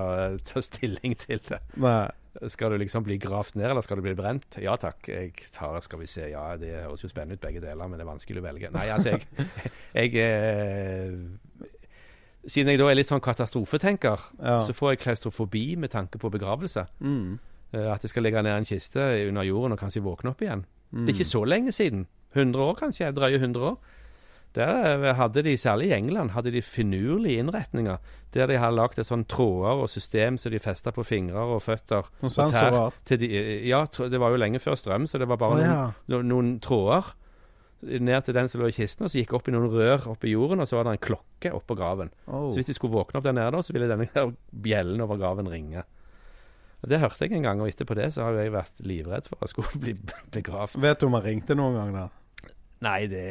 ta stilling til det. Nei. Skal du liksom bli gravd ned, eller skal du bli brent? Ja takk. Jeg tar, skal vi se, ja det høres jo spennende ut begge deler, men det er vanskelig å velge. Nei, altså jeg, jeg eh, Siden jeg da er litt sånn katastrofetenker, Ja. så får jeg klaustrofobi med tanke på begravelse. Mm. Eh, At jeg skal ligge ned en kiste under jorden og kanskje våkne opp igjen. Mm. Det er ikke så lenge siden. 100 år kanskje, drøye 100 år. Der eh, hadde de, særlig i England, hadde de finurlige innretninger. Der de hadde lagd et sånn tråder og system som de festa på fingre og føtter. Og tær de, eh, ja, det var jo lenge før strøm, så det var bare oh, ja. noen, noen tråder ned til den som lå i kisten, og så gikk opp i noen rør oppe i jorden, og så var det en klokke oppå graven. Oh. Så hvis de skulle våkne opp der nede, så ville denne bjellen over graven ringe. Og Det hørte jeg en gang, og etterpå det så har jeg vært livredd for å skulle bli begravd. Vet du om han ringte noen gang, da? Nei, det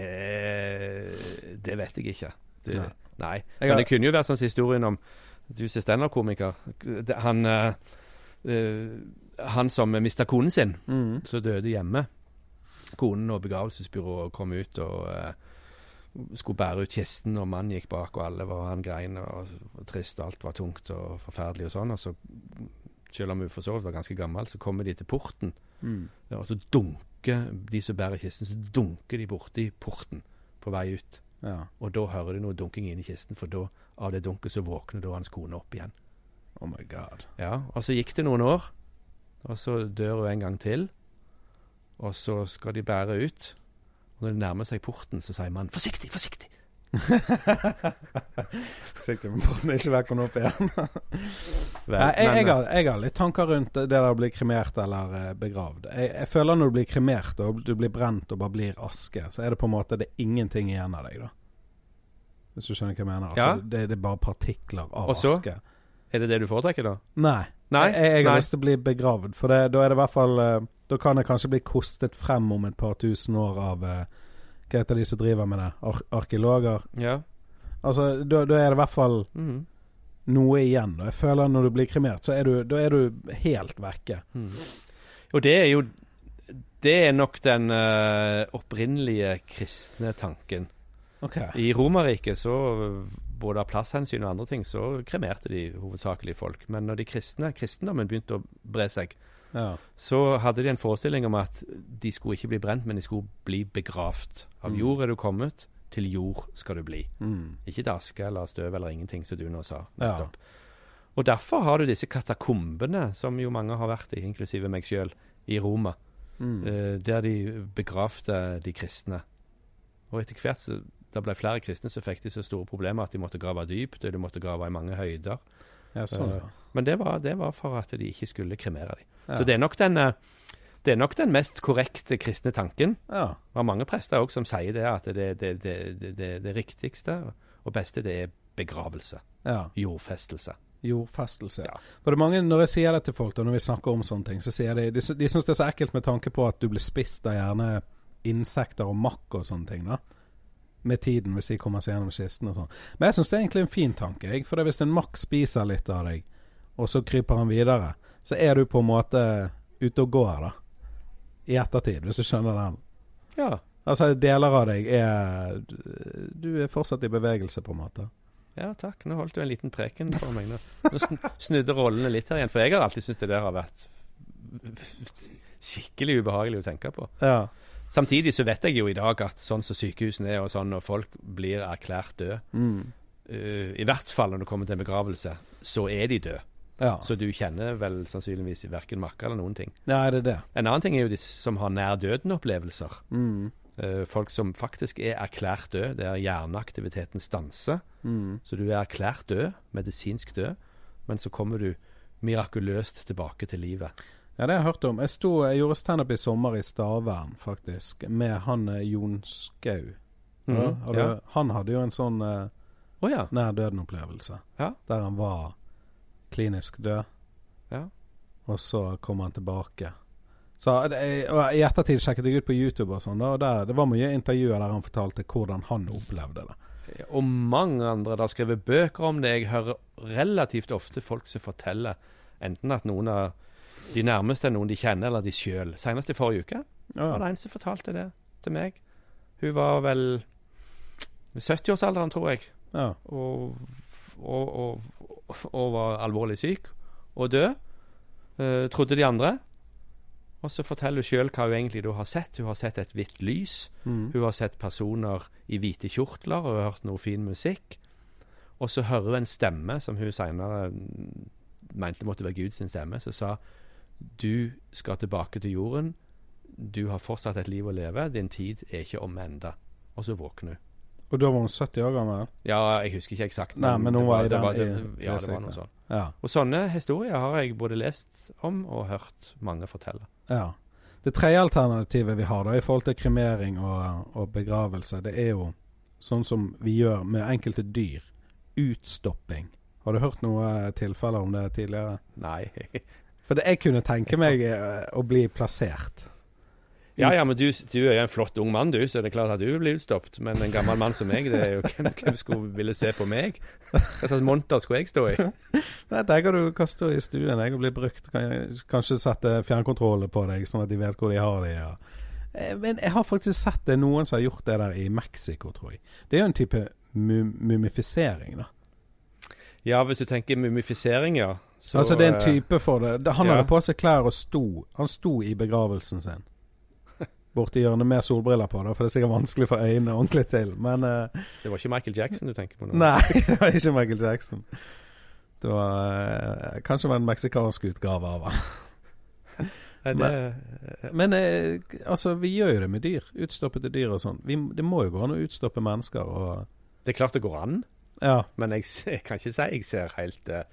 Det vet jeg ikke. Det, Nei. nei. Men det kunne jo vært sånn som historien om Du som er standup-komiker. Han eh, Han som mista konen sin, Mm. så døde hjemme. Konen og begravelsesbyrået kom ut og uh, skulle bære ut kisten, og mannen gikk bak, og alle var han grein og, og trist, og alt var tungt og forferdelig og sånn. Og så, selv om hun for så vidt var ganske gammel, så kommer de til porten. Mm. Og så dunker de som bærer kisten, så dunker de borti porten på vei ut. Ja. Og da hører de noe dunking inn i kisten, for da, av det dunket så våkner da hans kone opp igjen. Oh my god. Ja, Og så gikk det noen år, og så dør hun en gang til. Og så skal de bære ut. Og når de nærmer seg porten, så sier mannen 'forsiktig, forsiktig'. Forsiktig at den ikke vekker den opp igjen. Vel, jeg, jeg, men, har, jeg har litt tanker rundt det der å bli kremert eller eh, begravd. Jeg, jeg føler når du blir kremert og du blir brent og bare blir aske, så er det på en måte det er ingenting igjen av deg, da. Hvis du skjønner hva jeg mener? Altså, Ja. det, det er bare partikler av Og så? aske. Er det det du foretrekker, da? Nei. Nei, Jeg, jeg har lyst til å bli begravd, for det, da er det i hvert fall eh, Da kan jeg kanskje bli kostet frem om et par tusen år av eh, Hva heter de som driver med det? Ar arkeologer? Ja. Altså, da, da er det i hvert fall Mhm. noe igjen. Og jeg føler når du blir kremert, så er du, da er du helt vekke. Mm. Og det er jo Det er nok den uh, opprinnelige kristne tanken. Okay. I Romerriket så både av plasshensyn og andre ting, så kremerte de hovedsakelig folk. Men når de kristne, kristendommen begynte å bre seg, Ja. så hadde de en forestilling om at de skulle ikke bli brent, men de skulle bli begravd. Av Mm. jord er du kommet, til jord skal du bli. Mm. Ikke til aske eller støv eller ingenting, som du nå sa. Ja. Og derfor har du disse katakombene, som jo mange har vært i, inklusive meg sjøl, i Roma. Mm. eh, der de begravde de kristne. Og etter hvert så det ble flere kristne så fikk de så store problemer at de måtte grave dypt, og de måtte grave i mange høyder. Ja, sånn, eh, ja. Men det var, det var for at de ikke skulle kremere dem. Ja. Så det er, den, eh, det er nok den mest korrekte kristne tanken. ja. Det var mange prester også som sier det, at det, det, det, det, det, det riktigste og beste det er begravelse. ja. Jordfestelse. Jordfestelse. Ja. For det er mange, Når jeg sier det til folk, og når vi snakker om sånne ting, så sier de de, de syns det er så ekkelt med tanke på at du blir spist av gjerne insekter og makk og sånne ting. da Med tiden, hvis de kommer seg gjennom kisten og sånn. Men jeg syns det er egentlig en fin tanke. Jeg. For det hvis en makk spiser litt av deg, og så kryper han videre, så er du på en måte ute og går, da. I ettertid, hvis du skjønner den. Ja. Altså, deler av deg er Du er fortsatt i bevegelse, på en måte. ja, takk. Nå holdt du en liten preken for meg. Nå, nå snudde rollene litt her igjen. For jeg har alltid syntes det der har vært skikkelig ubehagelig å tenke på. Ja. Samtidig så vet jeg jo i dag at sånn som sykehusene er, og sånn når folk blir erklært døde Mm. uh, I hvert fall når det kommer til en begravelse, så er de døde. Ja. Så du kjenner vel sannsynligvis verken makka eller noen ting. ja, er det det? En annen ting er jo de som har nær døden-opplevelser. Mm. Eh, folk som faktisk er erklært død, der hjerneaktiviteten stanser. Mm. Så du er erklært død, medisinsk død, men så kommer du mirakuløst tilbake til livet. Ja, det har jeg hørt om. Jeg, sto, jeg gjorde standup i sommer i Stavern, faktisk, med han eh, Jon Skau. Mm ja. Han hadde jo en sånn uh, oh, ja. nær døden-opplevelse. Ja. Der han var klinisk død, ja. og så kom han tilbake. Så det, og I ettertid sjekket jeg ut på YouTube, og sånn, og der, det var mye intervjuer der han fortalte hvordan han opplevde det. Og mange andre har skrevet bøker om det. Jeg hører relativt ofte folk som forteller enten at noen av de nærmeste er noen de kjenner, eller de sjøl. Senest i forrige uke var det en som fortalte det til meg. Hun var vel i 70-årsalderen, tror jeg, Ja. og, og, og, og var alvorlig syk og død. Eh, trodde de andre. Og så forteller hun sjøl hva hun egentlig har sett. Hun har sett et hvitt lys. Mm. Hun har sett personer i hvite kjortler og hørt noe fin musikk. Og så hører hun en stemme som hun senere mm, mente måtte være Guds stemme, som sa du skal tilbake til jorden. Du har fortsatt et liv å leve. Din tid er ikke omme enda. Og så våkner hun. Og da var hun 70 år gammel? Ja, jeg husker ikke eksakt. Nei, men hun var i den- det, Ja, det var noe sånt. Ja. Og sånne historier har jeg både lest om og hørt mange fortelle. Ja. Det tredje alternativet vi har da i forhold til kremering og, og begravelse, det er jo sånn som vi gjør med enkelte dyr. Utstopping. Har du hørt noe tilfeller om det tidligere? Nei. For det, jeg kunne tenke meg eh, å bli plassert. Ja, ja, men du, du er jo en flott ung mann, du, så det er klart at du blir utstoppet. Men en gammel mann som meg, det er jo hvem, hvem skulle ville se på meg? Hva slags monter skulle jeg stå i? Nei, tenker du kaste i stuen jeg og bli brukt. Kan kanskje sette fjernkontroller på deg, sånn at de vet hvor de har de. Ja. Eh, Men jeg har faktisk sett det noen som har gjort det der i Mexico, tror jeg. Det er jo en type mu mumifisering, da. Ja, hvis du tenker mumifisering, ja. Så, altså det er en eh, type for det. Han ja. hadde på seg klær og sto. Han sto i begravelsen sin. Borti hjørnet med solbriller på, da, for det er sikkert vanskelig for øynene ordentlig til. Men uh, Det var ikke Michael Jackson du tenker på nå? Nei, det var ikke Michael Jackson. Det var uh, kanskje var en meksikansk utgave av han. Nei, det, Men eh, altså, vi gjør jo det med dyr. Utstoppede dyr og sånn. Det må jo gå an å utstoppe mennesker og det er klart det går an, Ja. men jeg, jeg kan ikke si jeg ser helt eh,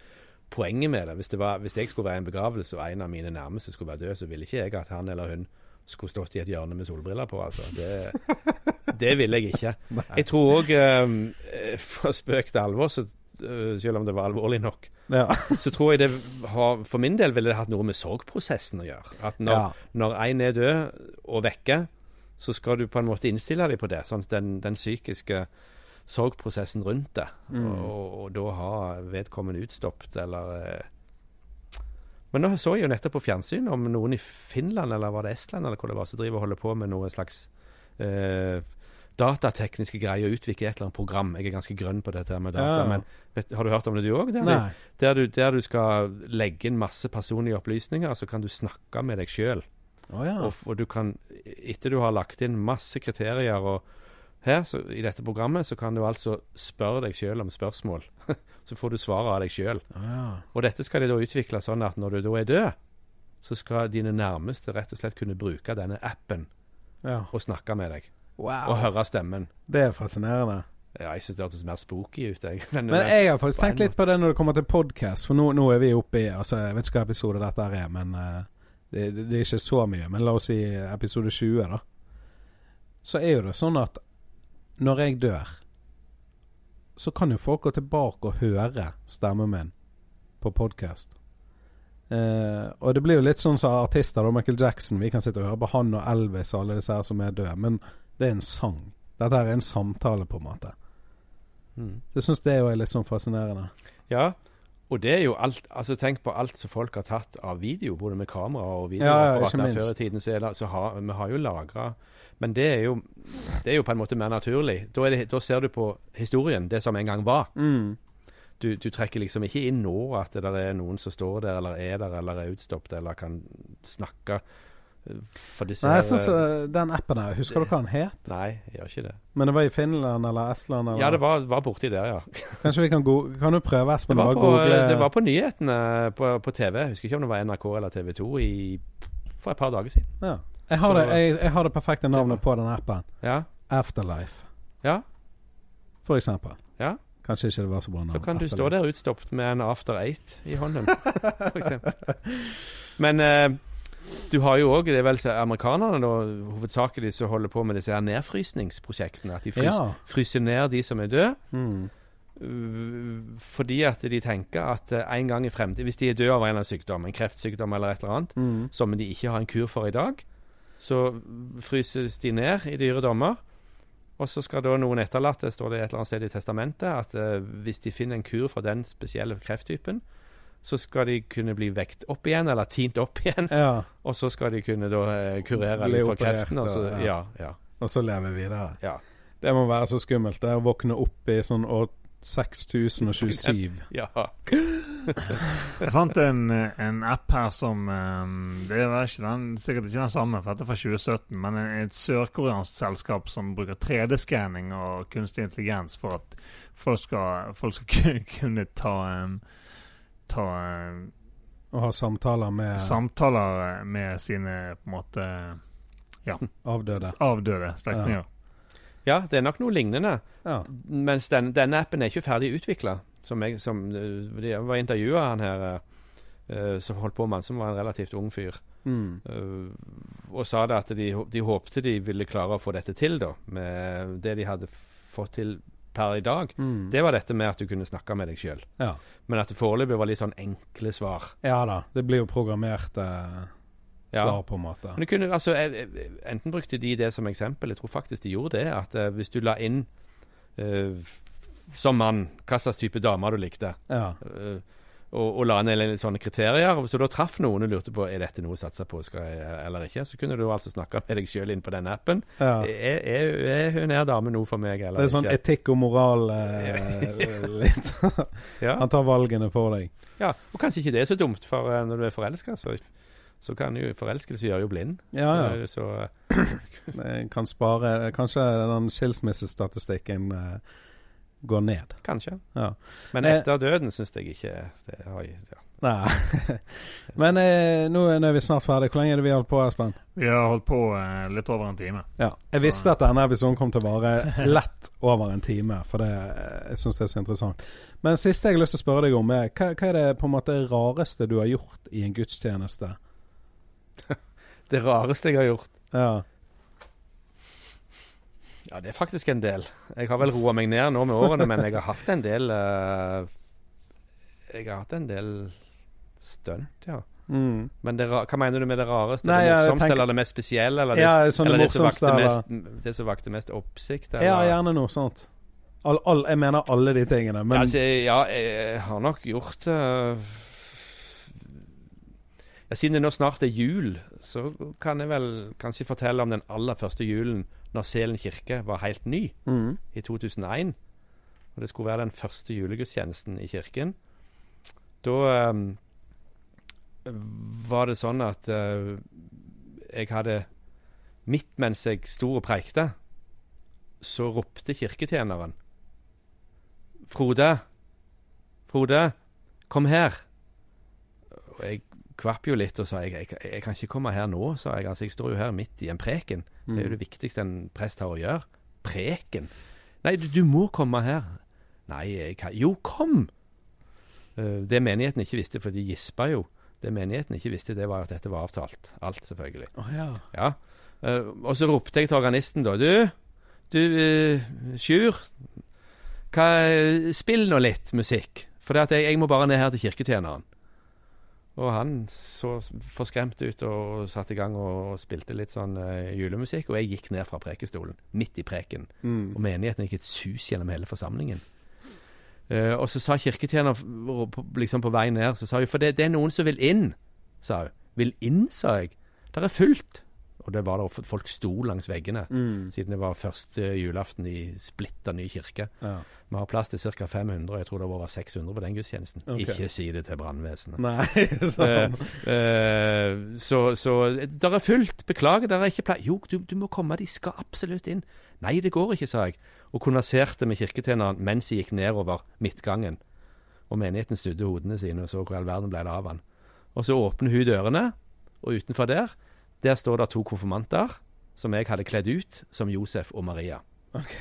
poenget med det. Hvis, det var, hvis jeg skulle være i en begravelse og en av mine nærmeste skulle være død, så ville ikke jeg at han eller hun skulle stått i et hjørne med solbriller på. Altså. Det, det ville jeg ikke. Jeg tror òg, for spøk til alvor, så, uh, selv om det var alvorlig nok, Ja. så tror jeg det har For min del ville det hatt noe med sorgprosessen å gjøre. At når, ja. når en er død og vekke, så skal du på en måte innstille deg på det. Sånn den, den psykiske sorgprosessen rundt det. Mm. Og, og da ha vedkommende utstoppet, eller eh. Men nå så jeg jo nettopp på fjernsyn om noen i Finland, eller var det Estland, eller hvor det var, som driver og holder på med noe slags eh, datatekniske greier, utvikle et eller annet program. Jeg er ganske grønn på dette med data, Ja. men vet, har du hørt om det du òg? Der du, der du skal legge inn masse personlige opplysninger, så kan du snakke med deg sjøl. Oh, ja. Og, og du kan, etter du har lagt inn masse kriterier og her, så, i dette programmet, så kan du altså spørre deg sjøl om spørsmål. så får du svaret av deg sjøl. Ah. ja. Og dette skal de da utvikle sånn at når du da er død, så skal dine nærmeste rett og slett kunne bruke denne appen ja. og snakke med deg. Wow. Og høre stemmen. Det er fascinerende. Ja, jeg syns det hørtes mer spooky ut, jeg. Men, Men jeg har faktisk tenkt litt på det når det kommer til podkast, for nå, nå er vi oppe i altså, Jeg vet ikke hva episode dette er, men uh, det, det, det er ikke så mye. Men la oss si episode 20, da. Så er jo det sånn at når jeg dør, så kan jo folk gå tilbake og høre stemmen min på podkast. Eh, og det blir jo litt sånn som artister. da Michael Jackson. Vi kan sitte og høre på han og Elvis og alle disse her som er døde. Men det er en sang. Dette her er en samtale, på en måte. Mm. Så jeg syns det jo er litt sånn fascinerende. Ja, og det er jo alt Altså Tenk på alt som folk har tatt av video, både med kamera og Ja, ja, ikke minst. Før i tiden så, det, så har vi har jo lagra Men det er, jo, det er jo på en måte mer naturlig. Da, det, da ser du på historien, det som en gang var. Mm. Du, du trekker liksom ikke inn nå at det er noen som står der, eller er der, eller er utstoppet, eller kan snakke. For disse Nei, jeg synes eh, Den appen her, husker du hva den het? Nei, jeg gjør ikke det. Men det var i Finland eller Estland? Eller? Ja, det var, var borti der, ja. Kanskje vi kan Kan du prøve, Det var, på, det var på nyhetene på, på TV. Jeg husker ikke om det var NRK eller TV 2 i, for et par dager siden. ja. Jeg, har det, jeg, jeg har det perfekte navnet på den appen. Ja, Afterlife, ja, for eksempel. ja. Kanskje ikke det var så bra navn. Så kan du Afterlife. stå der utstoppet med en After Eight i hånden. Men eh, du har jo òg Det er vel amerikanerne da, hovedsakelig som holder på med disse her nedfrysningsprosjektene. At de frys, Ja. fryser ned de som er døde. Mm. Uh, fordi at de tenker at uh, en gang i fremtiden Hvis de er døde av en eller annen sykdom, en kreftsykdom eller et eller annet, Mm. som de ikke har en kur for i dag, så fryses de ned i dyre dommer. Og så skal da noen etterlatte, står det et eller annet sted i testamentet, at uh, hvis de finner en kur for den spesielle krefttypen, så skal de kunne bli vekt opp igjen, eller tint opp igjen. Ja, Og så skal de kunne da uh, kurere Bli litt for kreften. Og så, og- ja. ja, og så leve videre. ja. Det må være så skummelt. Det er å våkne opp i sånn år 6027. ja. Jeg fant en, en app her som eh, Det var ikke den, sikkert ikke den samme, for dette er fra 2017, men en- et sørkoreansk selskap som bruker 3D-skanning og kunstig intelligens for at folk skal, folk skal kunne ta em, Ta em, Og ha samtaler med samtaler med sine på en måte avdøde. avdøde slektninger. ja, det er nok noe lignende. Ja. Mens den, denne appen er ikke ferdig utvikla. Som jeg som, de var intervjua han her eh, eh, som holdt på med han, som var en relativt ung fyr. Mm. Uh, og sa det at de, de håpte de ville klare å få dette til, da. Med det de hadde fått til per i dag. Mm. Det var dette med at du kunne snakke med deg sjøl. Ja. Men at det foreløpig var litt sånn enkle svar. ja da. Det blir jo programmert Ja. Svar, på en måte. Men kunne, altså, Enten brukte de det som eksempel, jeg tror faktisk de gjorde det. At eh, hvis du la inn uh, som mann hva slags type dame du likte, Ja. uh, og, og la en- sånne kriterier, så da traff noen og lurte på er dette noe å satse på skal jeg, eller ikke, så kunne du altså snakke med deg sjøl inn på den appen. ja. Er, er, er hun her dame noe for meg, eller ikke? Det er sånn ikke? etikk og moral eh, litt. Ja. Han tar valgene for deg. ja, Og kanskje ikke det er så dumt, for når du er forelska, så, så kan jo forelskelse gjøre jo blind. Ja, ja. Eh, Så eh, kan spare Kanskje den skilsmissestatistikken uh, går ned. kanskje. Ja. Men Eh, etter døden syns jeg ikke det har, ja. Nei. Men eh, nå er vi snart ferdig. Hvor lenge er det vi har holdt på, Espen? Vi har holdt på eh, litt over en time. Ja. Jeg Så- visste at denne episoden kom til å vare lett over en time, for det, jeg syns det er så interessant. Men det siste jeg har lyst til å spørre deg om, er hva, hva er det på en måte rareste du har gjort i en gudstjeneste? Det rareste jeg har gjort Ja. Ja, det er faktisk en del. Jeg har vel roa meg ned nå med årene, men jeg har hatt en del uh, Jeg har hatt en del stunt, ja. Mm. Men det, hva mener du med det rareste? Nei, det jeg morsomste, tenker- eller det mest spesielle? Eller det, Ja, sånn eller det som, vakte eller mest, det som vakte mest oppsikt? Eller? Ja, gjerne noe sånt. All, all, jeg mener alle de tingene, men ja, altså, ja, jeg har nok gjort uh, Siden det nå snart er jul, så kan jeg vel kanskje fortelle om den aller første julen når Selen kirke var helt ny, mm. i 2001. Og det skulle være den første julegudstjenesten i kirken. Da um, var det sånn at uh, jeg hadde Midt mens jeg sto og preikte, så ropte kirketjeneren Frode! Frode! Kom her! Og jeg kvapp jo litt og sa jeg, jeg, jeg kan ikke komme her nå, sa jeg. Altså, jeg står jo her midt i en preken. Det er jo det viktigste en prest har å gjøre. Preken. Nei, du, du må komme her. Nei, jeg kan Jo, kom! Eh, det menigheten ikke visste, for de gispa jo. Det menigheten ikke visste, det var at dette var avtalt. Alt, selvfølgelig. Oh, ja. Ja. Eh, og så ropte jeg til organisten, da. Du, du, uh, Sjur. Hva, spill nå litt musikk. For jeg, jeg må bare ned her til kirketjeneren. Og han så forskremt ut og satte i gang og, spilte litt sånn uh, julemusikk. Og jeg gikk ned fra prekestolen, midt i preken. Mm. Og menigheten gikk et sus gjennom hele forsamlingen. Uh, og så sa kirketjener liksom på vei ned så sa hun, For det, det er noen som vil inn, sa hun. Vil inn, sa jeg. Der er fullt. Og det var der folk sto langs veggene. Mm. Siden det var første julaften i splitta ny kirke. Ja. Vi har plass til ca. 500, og jeg tror det var over 600 på den gudstjenesten. Okay. Ikke si det til brannvesenet. Nei, sånn. Eh, eh, så, så der er fullt. Beklager, der er ikke plass. Jo, du, du må komme, de skal absolutt inn. Nei, det går ikke, sa jeg. Og konverserte med kirketjeneren mens jeg gikk nedover midtgangen. Og menigheten studde hodene sine og så hvor all verden ble det av han. Og så åpner hun dørene, og utenfor der, der står det to konfirmanter som jeg hadde kledd ut som Josef og Maria. Ok.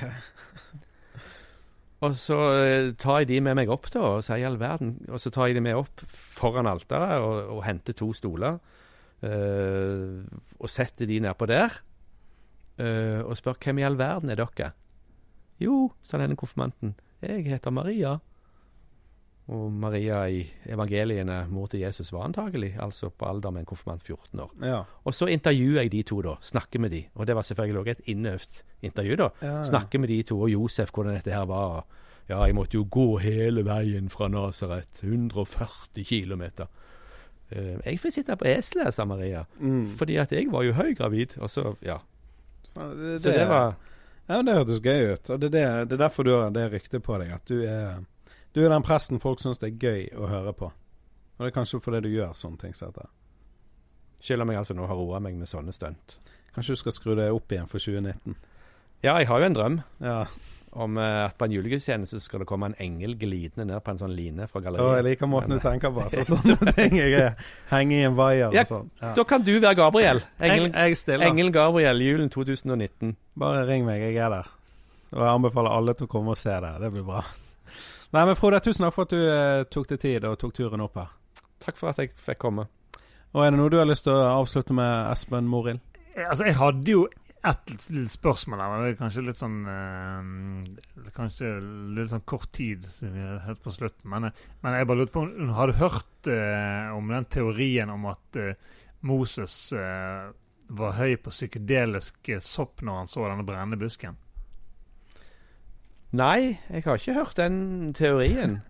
Og så eh, tar jeg de med meg opp, da, og sier all verden Og så tar jeg de med opp foran alteret og, og henter to stoler. Uh, og setter de nedpå der. Uh, og spør hvem i all verden er dere? Jo, sa denne konfirmanten. Jeg heter Maria. Og Maria i evangeliene, mor til Jesus, var antagelig altså på alder med en konfirmant 14 år. Ja. Og så intervjuer jeg de to, da. Snakker med de. Og det var selvfølgelig også et innøvd intervju, da. Ja. Snakke med de to, og Josef, hvordan dette her var. Ja, jeg måtte jo gå hele veien fra Nasaret, 140 km. jeg får sitte på eselet, sa Maria. Mm. Fordi at jeg var jo høygravid. Og så, ja. Det, det, Så det var Ja, det hørtes gøy ut. Og det det, det er derfor du har det ryktet på deg, at du er, du er den presten folk syns det er gøy å høre på. Og det er kanskje fordi du gjør sånne ting som dette. Selv om altså nå har roa meg med sånne stunt. Kanskje du skal skru det opp igjen for 2019. Ja, jeg har jo en drøm Ja. om eh, at på en julegudstjeneste skal det komme en engel glidende ned på en sånn line fra Og jeg galleriet. liker måten du tenker på. Så sånne ting jeg er. Henge i en vaier Ja, og sånn. Ja. Da kan du være Gabriel. Jeg, jeg Engel Gabriel, julen 2019. Bare ring meg, jeg er der. Og jeg anbefaler alle til å komme og se det. Det blir bra. Nei, men Frode, tusen takk for at du eh, tok deg tid og tok turen opp her. Takk for at jeg fikk komme. Og er det noe du har lyst til å avslutte med, Espen Morild? Eh, Altså, jeg hadde jo et lite spørsmål der, men det er kanskje litt sånn eh, Kanskje litt sånn kort tid helt på slutten. Men, eh, men jeg bare lurte på om Har du hørt eh, om den teorien om at eh, Moses eh, var høy på psykedelisk sopp når han så denne brennende busken? Nei, jeg har ikke hørt den teorien.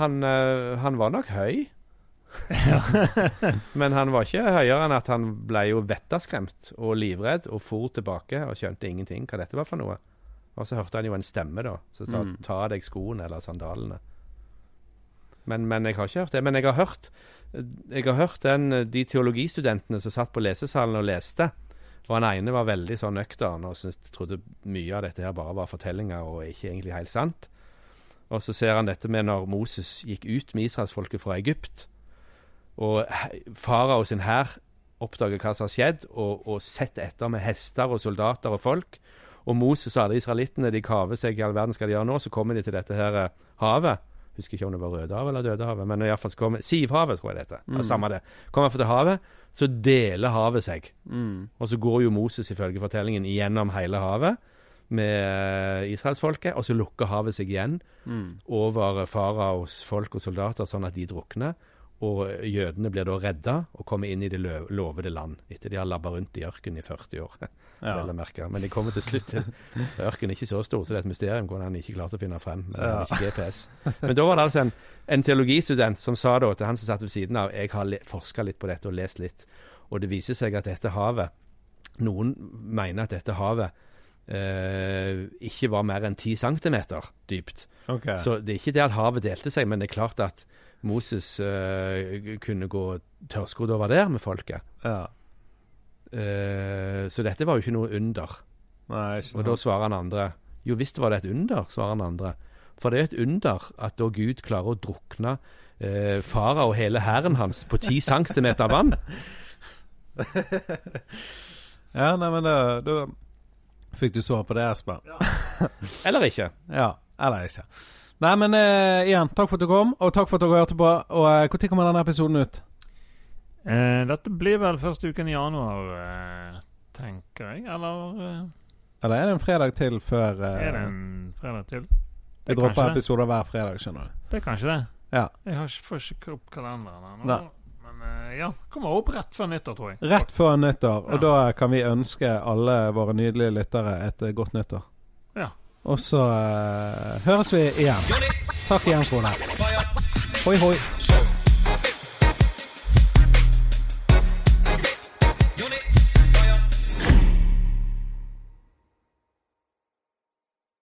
Han, eh, han var nok høy. Men han var ikke høyere enn at han ble jo vettaskremt og livredd og for tilbake og skjønte ingenting hva dette var for noe. Og så hørte han jo en stemme da som sa Mm. 'ta deg skoene eller sandalene'. Men, men jeg har ikke hørt det. Men jeg har hørt, jeg har hørt den, de teologistudentene som satt på lesesalen og leste. Og han ene var veldig sånn nøktern og synes, trodde mye av dette her bare var fortellinger og ikke egentlig helt sant. Og så ser han dette med når Moses gikk ut med israelsfolket fra Egypt, og farao sin hær oppdager hva som har skjedd, og, og setter etter med hester og soldater og folk. Og Moses og alle israelittene de kaver seg i all verden skal de gjøre nå, så kommer de til dette her eh, havet. Husker ikke om det var Rødehavet eller Dødehavet, men i hvert fall så kommer Sivhavet, tror jeg det heter. Mm. Samme det. Kommer han til havet, så deler havet seg. Mm. Og så går jo Moses ifølge fortellingen gjennom hele havet med eh, israelsfolket, og så lukker havet seg igjen Mm. over faraos folk og soldater, sånn at de drukner. Og jødene blir da redda og kommer inn i det lovede land, etter de har labba rundt i ørkenen i 40 år. Ja. vel å merke. Men de kommer til slutt til Ørkenen ikke så stor, så det er et mysterium hvordan han ikke klarte å finne frem. Men han Ja. ikke GPS. Men da var det altså en, en teologistudent som sa da til han som satt ved siden av Jeg har forska litt på dette og lest litt, og det viser seg at dette havet Noen mener at dette havet eh, ikke var mer enn 10 cm dypt. Okay. Så det er ikke det at havet delte seg, men det er klart at Moses eh, kunne gå tørrskodd over der med folket. ja. Eh, så dette var jo ikke noe under. Nei, ikke Og da svarer han andre Jo visst var det et under, svarer han andre. For det er et under at da Gud klarer å drukne eh, fara og hele hæren hans på 10 centimeter vann. Ja, nei, men da, da fikk du svar på det, Espen. Eller ikke. Ja, eller ikke. Nei, men eh, igjen, takk for at du kom, og takk for at dere hørte på. Og eh, Når kommer denne episoden ut? Eh, dette blir vel første uken i januar, eh, tenker jeg. Eller eh, Eller er det en fredag til før eh, er det en fredag til? Er dropper det. episoder hver fredag, skjønner du. Det er kanskje det. Ja. Jeg har ikke, får ikke opp kalenderen her nå. Nei. Men eh, ja, kommer opp rett før nyttår, tror jeg. Rett før nyttår, og da kan vi ønske alle våre nydelige lyttere et eh, godt nyttår. Ja. Og så eh, høres vi igjen. Takk igjen, Frode. Hoi, hoi.